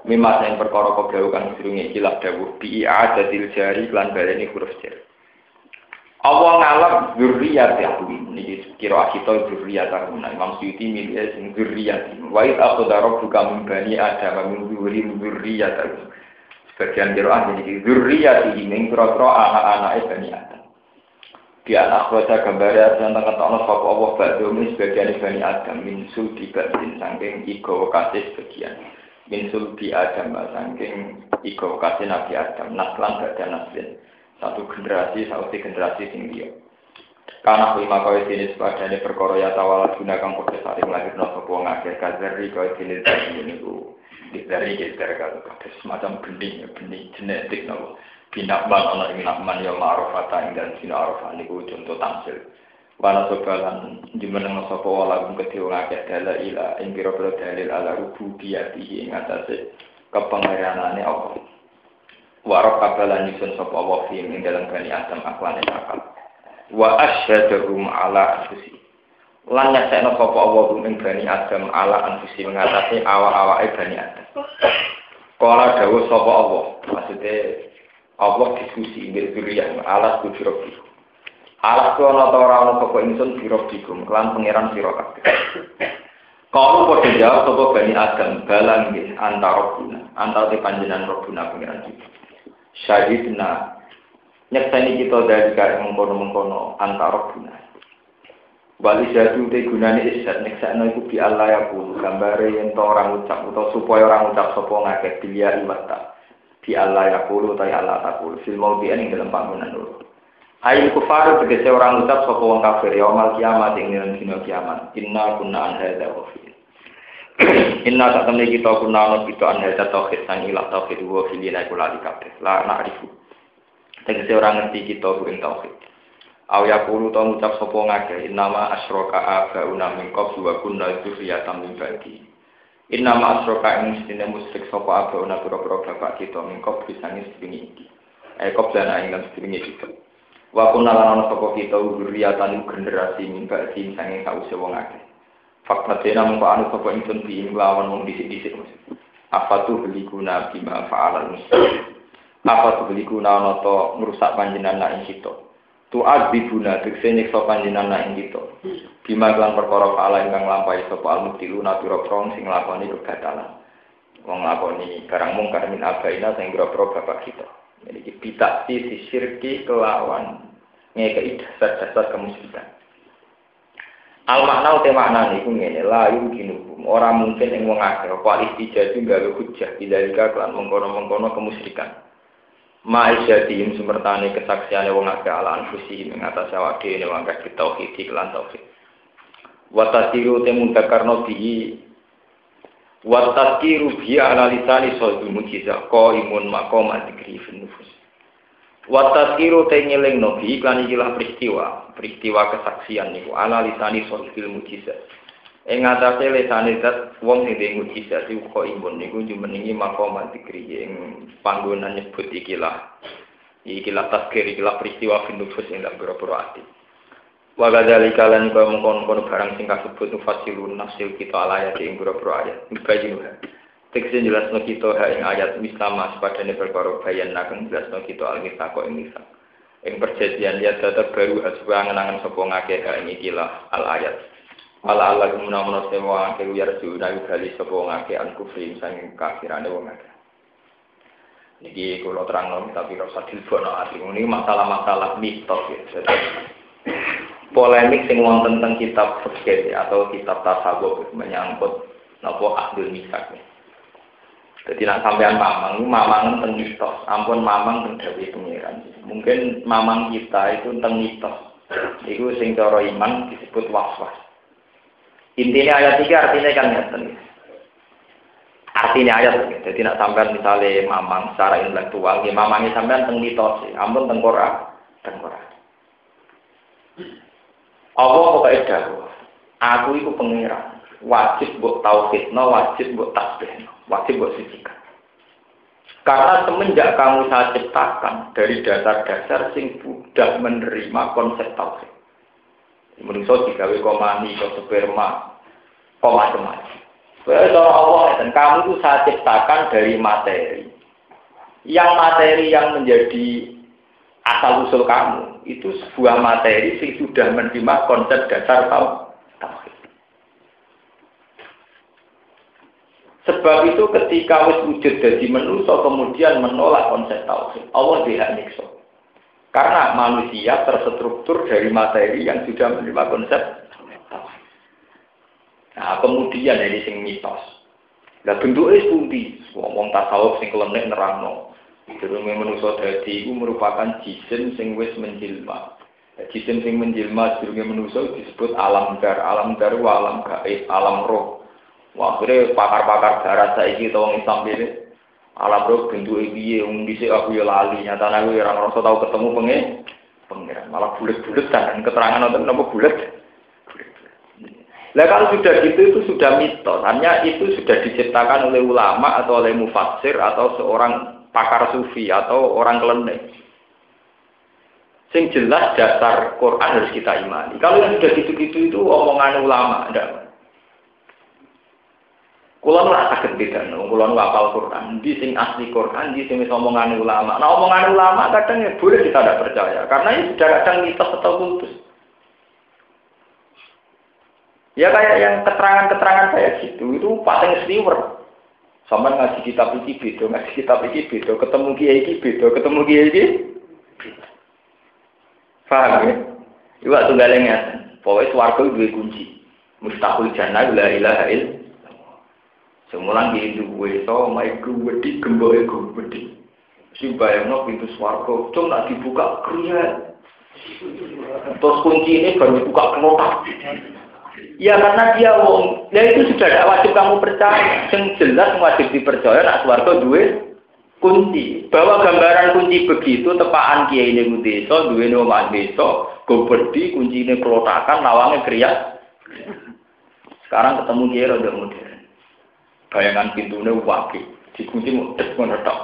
Mimas yang perkara kau kang sedurunge ikilah dawuh bi i'adatil jari lan baleni huruf jar. Allah ngalap zurriyat ya niki kira kita zurriyat nah Imam Suyuti milih sing zurriyat wa id akhadha rabbuka min bani adam min zurri zurriyat sebagian kira niki zurriyat iki ning kira-kira anak-anak bani adam. Di anak kota gambar dan tengah tanah sapa Allah badhe min sebagian bani adam min sulbi badin saking iko kasih sebagian min sulbi adam saking iko kasih nabi adam. Naslan badhe naslin satu generasi satu generasi sing dia karena lima kau jenis padane perkara ya tawala guna kang padha saring lahirno sapa wong akeh. Kadzari kau jenis tadi dari geser kalau semacam benih benih genetik nopo binakman ana ing nakman ya ma'rufata ing arafah niku contoh tamsil wala sobalan jumeneng sapa wala gum kedhe wong akeh dala ila ing pira-pira dalil ala rububiyatihi ing atase kepengeranane Allah. Warok kabalan nyusun sapa wa fi ing dalam bani Adam aklane akal. Wa ala anfusi. Lan nyasekno sapa Allah ing bani Adam ala anfusi mengatasi awak-awake bani Adam. Kala dawuh sapa Allah maksudnya Allah diskusi ing zuriyah ala kufirobi Alas ana ta ora ana sapa ingsun birobikum lan pangeran sira kabeh. Kalau pada jawab sapa bani Adam balang nggih antara guna antara panjenengan robuna pangeran kita. Syahidna nyekseni kita dari kaya mengkono-mengkono antara guna Wali jadu te gunane isat nyekseni bi Allah ya pun gambare yen to orang ucap atau supaya orang ucap sapa ngakeh bilia iwata bi Allah ya pulu ta Allah ta pulu fil maudi ing dalam bangunan dulu Ail kufaru tegese orang ucap sapa wong kafir ya mal kiamat ing dina kiamat inna kunna an hadza ghafil Inna temui kita kuna ana kita an hadza tauhid sang ilah tauhid wa filina iku lali kabeh. La na'rifu. Tegese ora ngerti kita ing tauhid. Aw yaqulu ta ngucap sapa ngake innama asyraka abauna min qablu wa kunna dzurriyatan min ba'di. Innama asyraka ing mestine musyrik sapa abauna pira-pira bapak kita min qablu sange sedingi iki. Eh ing lan sedingi kita. Wa kunna lan sapa kita dzurriyatan generasi min ba'di sange sause wong akeh. Fakta tena mengko anu sapa ingsun bi lawan wong dhisik-dhisik Apa tuh beli guna bima muslim. Apa tuh beli guna ana to ngrusak panjenengan ing kita. Tu adzibuna tekse nyiksa panjenengan ing kita. Bima lan perkara fa'ala ingkang lampahi sapa al mubtiluna pira-pira sing nglakoni kegatalan. Wong nglakoni barang mungkar min abaina sing pira-pira bapak kita. Jadi kita si syirki kelawan ngekei dasar-dasar kemusyrikan. Al makna ute makna niku ngene la yumkinu ora mungkin ing wong akeh apa istijati gawe hujjah bidalika kelan mengkono-mengkono kemusyrikan. Ma'isyatim sumertane kesaksiane wong akeh ala anfusi ing awak dhewe wong akeh tauhid lan tauhid. Wa tasiru te wa tasiru bihi ala lisani sawdul mujizah qaimun maqam adzikri fi nufus. Wataskiru te ngeling nobi iklan ikilah peristiwa, peristiwa kesaksian niku ala lisani sohbil mujizat. Ing atase lisane zat wong sing duwe mujizat iku kok imun niku jumenengi maqam dikri ing panggonan nyebut ikilah. Ikilah taskir ikilah peristiwa finufus ing dalam ati. Wa gadzalika lan kaya mengkon-kon barang sing kasebut nufasirun nafsil kita ala ayat ing pira-pira ayat. Mubayyinuha. Tegese jelasno kita ha ing ayat misama sepadane perkara bayan nakeng jelasno kita al misako ing misak. Ing perjanjian ya tetep baru aswa ngenangan sapa ngake ha ing ikilah al ayat. Ala ala gumuna-muna sewa ngake uyar juna gali sapa ngake an kufri sanging kafirane wong tapi rasa dilbono ati. Ini masalah-masalah mitos ya. Polemik sing wonten tentang kitab fikih atau kitab tasawuf menyangkut napa ahdul misak. Jadi nak sampean mamang, mamang tentang mitos. Ampun mamang tentang Dewi Pengiran. Mungkin mamang kita itu tentang mitos. Itu sing cara iman disebut waswas. Intinya ayat tiga artinya kan ngeten. Artinya ayat jadi nak sampean misalnya mamang secara intelektual, ya mamangnya sampean tentang mitos. Ampun tengkorak, tengkorak. Allah pokoknya dahulu. Aku itu pengiran. Wajib buat tauhidno, wajib buat tasbihno, wajib buat sucikan. Karena semenjak kamu saya ciptakan dari dasar-dasar sing sudah menerima konsep tauhid. Menurut digawe komani, kok sperma, kok macam-macam. Soalnya Allah dan kamu itu saya ciptakan dari materi. Yang materi yang menjadi asal usul kamu itu sebuah materi yang sudah menerima konsep dasar tauhid. Sebab itu ketika wis wujud dari manusia kemudian menolak konsep tauhid, Allah tidak nyiksa. Karena manusia terstruktur dari materi yang sudah menerima konsep. Nah, kemudian ini sing mitos. Lah bentuknya sepundi? Wong tasawuf sing kelenek nerangno. Durunge manusia dadi itu merupakan jisim sing wis menjelma. Jisim sing menjelma durunge manusia disebut alam dar, alam dar wa alam gaib, alam roh. Wah, akhirnya pakar-pakar darat saiki to wong Islam. Alam roh bentuke piye wong dhisik aku ya lali, nyatane aku ya ora ketemu pengen. Malah bulet-bulet kan keterangan nonton napa bulet. Nah kalau sudah gitu itu sudah mitos, hanya itu sudah diciptakan oleh ulama atau oleh mufassir atau seorang pakar sufi atau orang kelenek. Sing jelas dasar Quran harus kita imani. Kalau yang sudah gitu-gitu itu omongan ulama, enggak. Kulo nu rasa beda, kulo nu apal Quran, di sing asli Quran, di sing omongan ulama. Nah omongan ulama kadang ya boleh kita tidak percaya, karena ini sudah kadang mitos atau kultus. Ya kayak yang keterangan-keterangan kayak gitu, itu paling sliwer. Sama ngaji kitab iki beda, ngaji kitab iki beda, ketemu kiai iki beda, ketemu kiai iki Paham ya? Iwak tunggalnya Pokoknya suarga dua kunci. Mustahil jannah la ilaha illallah. Semulang di gue so, gue di gemboe gue di. Si bayangno pintu swargo, cung nak dibuka kriya. Terus kunci ini baru dibuka kelotak. Ya karena dia wong, ya itu sudah tidak wajib kamu percaya. Yang jelas wajib dipercaya nak swargo duwe kunci. Bahwa gambaran kunci begitu tepaan kiai ini desa, duwe omah desa, gobedi kunci ini kelotakan, lawangnya kriya. Sekarang ketemu kiai rada modern. Bayangan pintunya wakil, dikunci mudah menetok.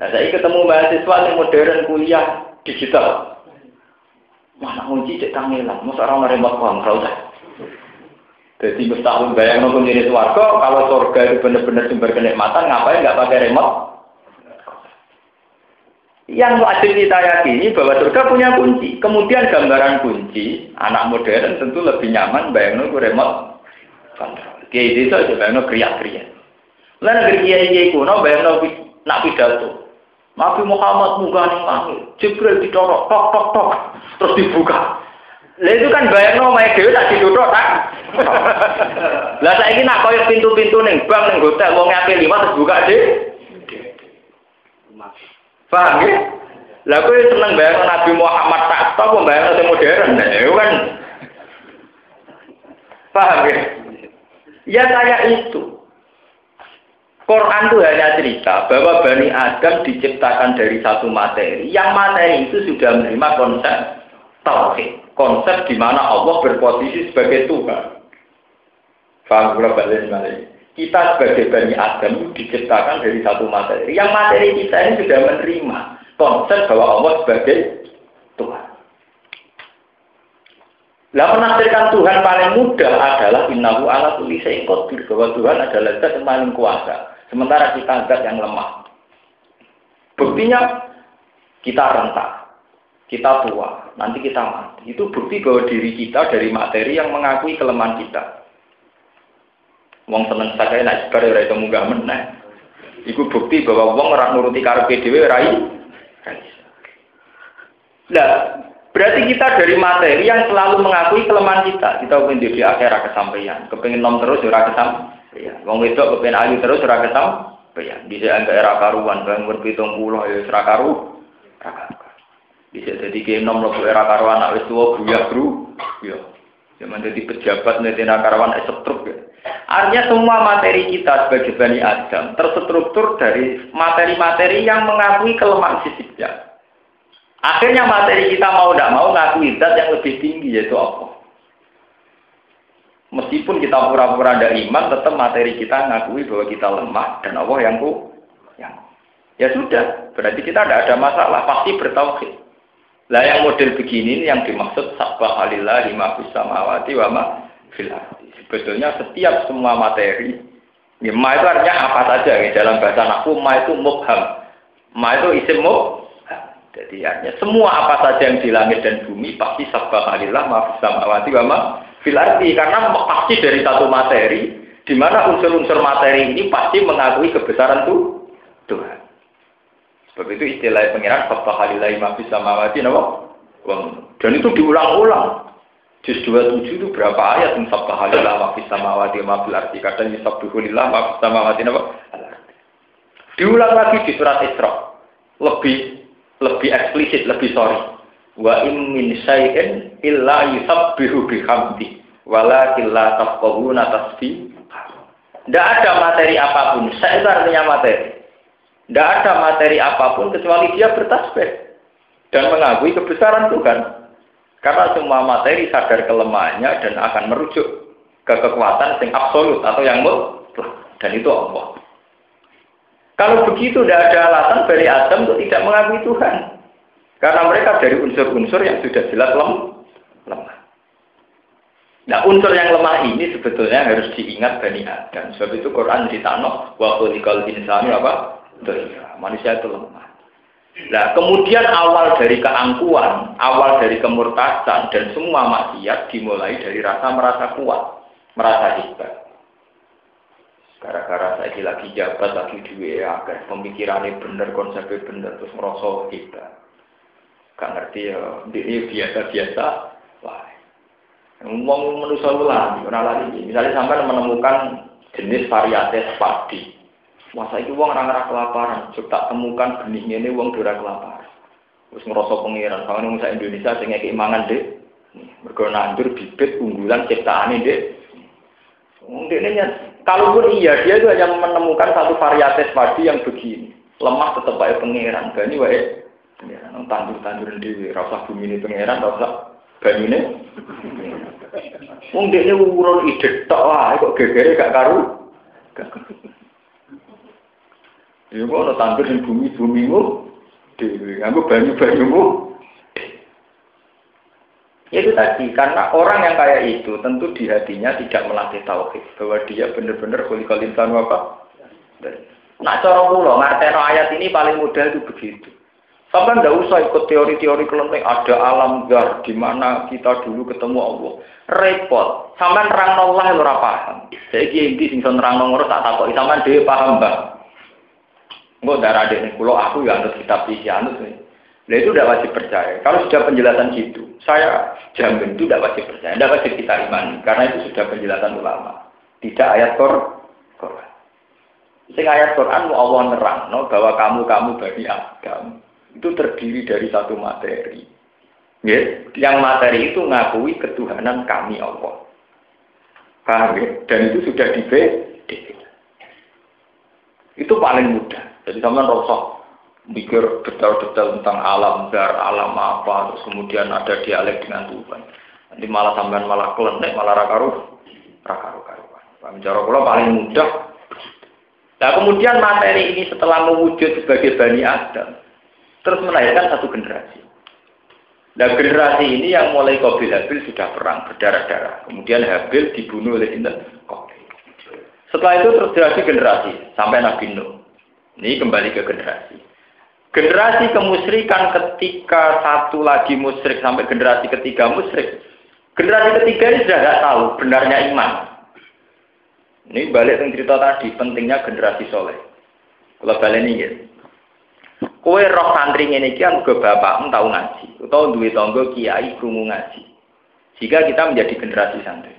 Nah saya ketemu mahasiswa yang modern kuliah digital. Mana kunci cek kangelan, masa orang remote uang, kalau. Jadi mustahil bayang nonton jenis warga, kalau surga itu benar-benar sumber kenikmatan, ngapain nggak pakai remote? Yang wajib kita yakini bahwa surga punya kunci. Kemudian gambaran kunci, anak modern tentu lebih nyaman bayang nonton remote control. Kiai desa aja bayangno kriya-kriya. Lah negeri kiai kiai kuno bayangno nak pidato. Nabi Muhammad ning langit, Jibril dicorok tok tok tok terus dibuka. Lah itu kan bayangno mae dhewe tak dituthuk tak. Lah saiki nak koyo pintu-pintu ning bank ning hotel wong lima terus buka deh. Paham ya? Lah kowe seneng bayangno Nabi Muhammad tak tok bayangno sing modern. Itu kan Paham ya? Ya kayak itu. Quran itu hanya cerita bahwa Bani Adam diciptakan dari satu materi. Yang materi itu sudah menerima konsep tauhid. Konsep di mana Allah berposisi sebagai Tuhan. Faham Kita sebagai Bani Adam diciptakan dari satu materi. Yang materi kita ini sudah menerima konsep bahwa Allah sebagai Tuhan. Lah menafsirkan Tuhan paling mudah adalah innahu ala kulli syai'in qadir, bahwa Tuhan adalah zat yang paling kuasa. Sementara kita zat yang lemah. Buktinya kita rentak, kita tua, nanti kita mati. Itu bukti bahwa diri kita dari materi yang mengakui kelemahan kita. Wong seneng saja naik sebar ora itu munggah meneh. Iku bukti bahwa wong ora nuruti karepe dhewe rai. Nah, berarti kita dari materi yang selalu mengakui kelemahan kita. Kita pengen di akhirat kesampaian, kepengen nom terus ora kesampaian. Wong wedok kepengen ayu terus ora kesampaian. Bisa angka era karuan, bang berpitung puluh ya ora karu. Bisa jadi ke nom lo era karuan anak wis tuwa buyah bro. Ya. Zaman jadi pejabat netina karuan setruk ya. Artinya semua materi kita sebagai Bani Adam terstruktur dari materi-materi yang mengakui kelemahan fisiknya. Akhirnya materi kita mau tidak mau ngakui zat yang lebih tinggi yaitu Allah. Meskipun kita pura-pura ada iman, tetap materi kita ngakui bahwa kita lemah dan Allah yang ku, yang ya sudah, berarti kita tidak ada masalah, pasti bertauhid. Lah yang model begini yang dimaksud sabah halillah lima samawati wa ma fil Sebetulnya setiap semua materi, ya, ma itu artinya apa saja ya, dalam bahasa naku ma itu mubham. Ma itu isim mubham. Jadi artinya semua apa saja yang di langit dan bumi pasti sabah alillah ma samawati wa ma fil karena pasti dari satu materi di mana unsur-unsur materi ini pasti mengakui kebesaran tuh Tuhan. Sebab itu istilah pengiran sabah alillah ma samawati Dan itu diulang-ulang. Juz 27 itu berapa ayat yang sabbahalillah wa fis samawati wa fil ardi kadang yusabbihulillah wa fis samawati wa Diulang lagi di surat Isra. Lebih lebih eksplisit, lebih sorry. Wa in min syai'in illa yusabbihu bihamdi walakin la tafqahuna tasbih. Tidak ada materi apa pun. Saya itu artinya materi. Tidak ada materi apa pun kecuali dia bertasbih dan mengakui kebesaran Tuhan. Karena semua materi sadar kelemahannya dan akan merujuk ke kekuatan yang absolut atau yang mutlak. Dan itu Allah. Kalau begitu tidak ada alasan dari Adam untuk tidak mengakui Tuhan. Karena mereka dari unsur-unsur yang sudah jelas lem, lemah. Nah unsur yang lemah ini sebetulnya harus diingat Bani Adam. Sebab itu Quran ditano wa insani apa? Manusia itu lemah. Nah, kemudian awal dari keangkuhan, awal dari kemurtasan dan semua maksiat dimulai dari rasa merasa kuat, merasa hebat. Gara-gara saya lagi jabat, lagi duwe agar pemikirannya bener, konsepnya bener, terus merasa hebat. Gak ngerti ya, ini biasa-biasa. Wah, ngomong manusia ulang, lagi. Misalnya sampai menemukan jenis varietas padi, Masa itu uang orang kelaparan, coba temukan benihnya ini uang dora kelaparan. Terus ngerasa pengiran, kalau nunggu Indonesia sehingga keimangan deh, mereka nandur bibit unggulan ciptaan deh. Mungkin ini kalaupun iya dia itu hanya menemukan satu varietas padi yang begini, lemah tetap baik pengiran, gani wae pengiran, tandur tandur di rasa bumi ini pengiran, rasa banyu ini. Ini urun ide tak lah, kok gegere gak karu. Ya kok ana tandur ning bumi-bumimu dhewe, nganggo banyu-banyumu. Ya itu tadi, karena orang yang kayak itu tentu di hatinya tidak melatih tauhid bahwa dia benar-benar kulikal insan apa. Nah cara kula ngarteno ayat ini paling mudah itu begitu. Sampai nggak usah ikut teori-teori kelenteng ada alam gar di mana kita dulu ketemu Allah. Repot. Sampai nerang Allah ora paham. Saya ini sing nerang Allah tak takoki sampean dhewe paham, Mbak. Enggak darah adik ini kulo aku ya anut kitab isi anut nih. Nah itu udah wajib percaya. Kalau sudah penjelasan gitu, saya jamin itu udah wajib percaya. Tidak wajib kita imani karena itu sudah penjelasan ulama. Tidak ayat Quran. Sing ayat Quran mau Allah nerang no, bahwa kamu kamu bagi Adam itu terdiri dari satu materi. Ya, yang materi itu ngakui ketuhanan kami Allah. Paham ya? Dan itu sudah di Itu paling mudah. Jadi sampean rasa mikir detail-detail tentang alam dar, alam apa, terus kemudian ada dialek dengan Tuhan. Nanti malah sampean malah kelenek, malah rakaruh, rakaruh karuan. Bicara kula paling mudah. Nah kemudian materi ini setelah mewujud sebagai bani Adam, terus melahirkan satu generasi. Nah generasi ini yang mulai Qabil Habil sudah perang berdarah-darah. Kemudian Habil dibunuh oleh Sinten Qabil. Setelah itu terjadi generasi sampai Nabi Nuh. Ini kembali ke generasi. Generasi kemusyrikan ketika satu lagi musyrik sampai generasi ketiga musyrik. Generasi ketiga ini sudah tidak tahu benarnya iman. Ini balik ke cerita tadi, pentingnya generasi soleh. Kalau balik ini ya. Kue roh santri ini kan ke bapak tahu ngaji, atau duit tonggo kiai krungu ngaji. Jika kita menjadi generasi santri.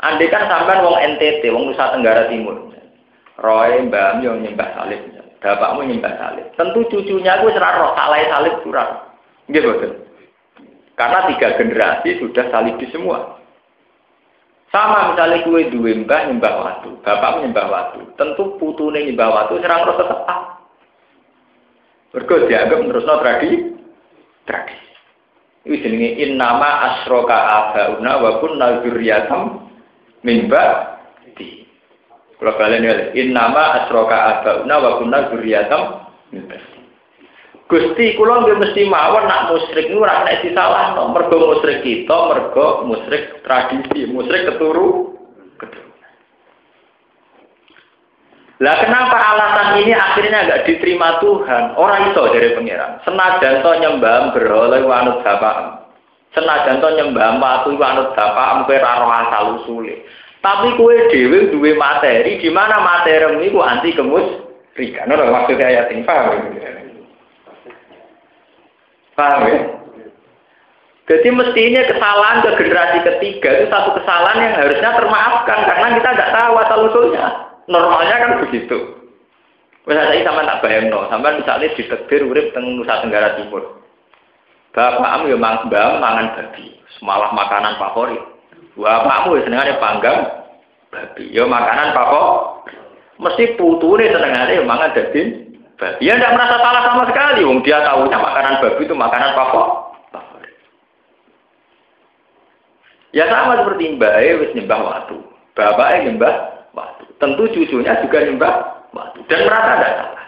Andai kan sampai wong NTT, wong Nusa Tenggara Timur. Roy mbak yang nyembah salib bapakmu nyembah salib. Tentu cucunya gue serah roh salah salib kurang. Gitu betul. Karena tiga generasi sudah salib di semua. Sama misalnya gue dua mbah nyembah watu, bapak nyembah watu. Tentu putune nyembah watu serang roh tetap. Berikut dianggap terus no tradisi. Tradisi. Ini jenenge innama asroka abauna wa kunna di. Kalau kalian lihat, innama asroka abauna wa kunna zuriyatam Gusti kula nggih mesti mawon nak musyrik niku ora nek disalahno. Mergo musyrik kita, mergo musyrik tradisi, musyrik keturu Lah kenapa alasan ini akhirnya agak diterima Tuhan? Orang itu dari pangeran. Senajan to nyembah berhala wanut bapak. Senajan to nyembah watu wanut bapak kowe roh asal usule. Tapi kue dewi duwe materi, di mana materi itu anti kemus rika. Nah, maksudnya ayat ini paham ya? Paham ya? Jadi mestinya kesalahan ke generasi ketiga itu satu kesalahan yang harusnya termaafkan karena kita tidak tahu asal usulnya. Normalnya kan begitu. Misalnya saya sama tak bayang no, sama misalnya di tegir urip teng Nusa Tenggara Timur. Bapak am ya mang mangan babi, semalah makanan favorit. Bapakmu ya senengane panggang babi. Ya makanan pokok mesti putune senengane ya mangan daging babi. Ya tidak merasa salah sama sekali. Wong dia tahunya makanan babi itu makanan pokok Ya sama seperti Mbak E wis nyembah waktu. Bapaknya nyembah waktu. Tentu cucunya juga nyembah waktu. Dan merasa tidak salah.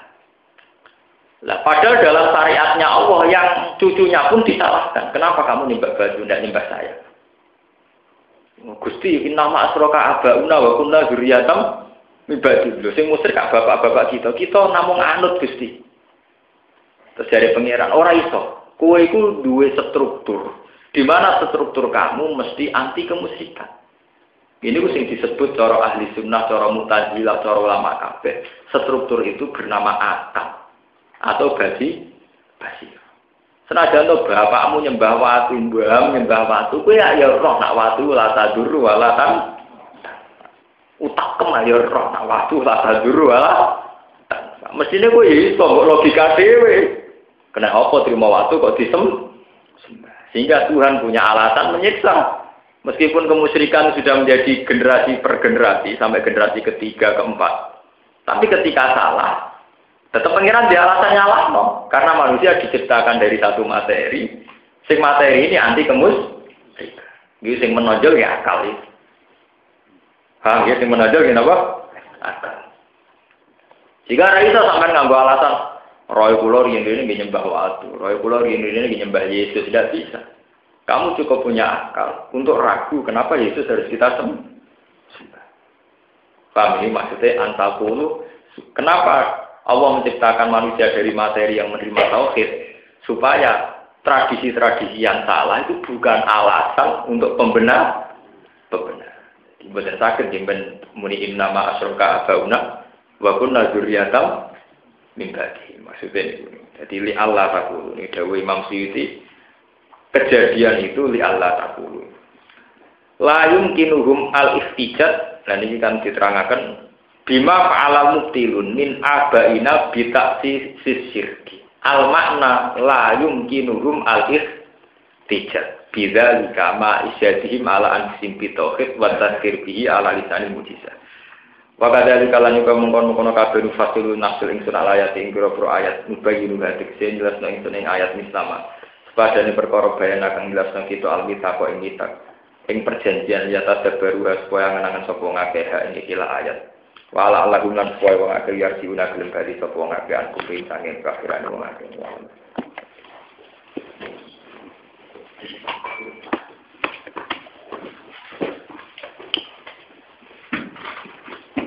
Lah, padahal dalam syariatnya Allah yang cucunya pun disalahkan. Kenapa kamu nyembah baju, tidak nyembah saya? Gusti innama asroka abauna wa kunna dzurriyyatam mibadi. Lho sing musyrik bapak-bapak kita. Kita namung anut Gusti. Terus dari pangeran ora iso. Kowe iku duwe struktur. Di mana struktur kamu mesti anti kemusikan. Ini sing disebut cara ahli sunnah, cara mutazilah, cara ulama kabeh. Struktur itu bernama akal atau basi basi. Senajan to bapakmu nyembah watu, mbahmu nyembah watu, kowe ya, ya roh nak watu la taduru wala. Utak kemah ya roh nak watu la taduru wala. Mestine kowe iso mbok logika dhewe. Kena apa terima watu kok disem? Sehingga Tuhan punya alasan menyiksa. Meskipun kemusyrikan sudah menjadi generasi per generasi sampai generasi ketiga, keempat. Tapi ketika salah, Tetap pengiran di alasan nyalah no, karena manusia diciptakan dari satu materi. Sing materi ini anti kemus. Gitu sing menonjol ya akal itu. Sing menonjol ya apa? Akal. Jika Raisa sampai ngambil alasan Roy Kulor yang ini nyembah waktu, Roy Kulor yang ini nyembah Yesus tidak bisa. Kamu cukup punya akal untuk ragu kenapa Yesus harus kita sembah. Paham ini maksudnya antakulu. Kenapa Allah menciptakan manusia dari materi yang menerima tauhid supaya tradisi-tradisi yang salah itu bukan alasan untuk pembenar pembenar. Bukan sakit jemben muni nama asroka abauna wa kunna dzurriyyatam min Maksudnya ini. Jadi li Allah takulu. Ini dawe Imam Suyuti. Kejadian itu li Allah takulu. Layum kinuhum al iftijat dan ini kan diterangkan Bima fa'ala mubtilun min abaina bitaksi sisirki. Al makna la yumkinuhum al ihtijat. Bida likama isyadihim ala anfisim bitohid wa tazkir bihi ala lisanil mujizah. Wa kadzalika lan yuka mungkon-mungkon kabeh fasilun nasul ingsun ala ayat ing pira ayat mubayyinu hadik sing jelasno ingsun ing ayat mislama. Sepadane perkara bayan akan jelasno kita alkitab ing kitab. Ing perjanjian ya tadabaru supaya ngenangan sapa ngakeh ing ikilah ayat. wala Allah guna kuwi wong akeh ya diuna gelem bali sapa wong akeh aku pinangi kafiran wong akeh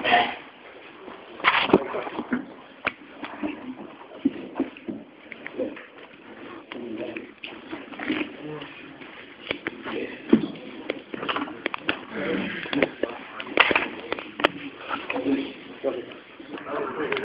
Thank.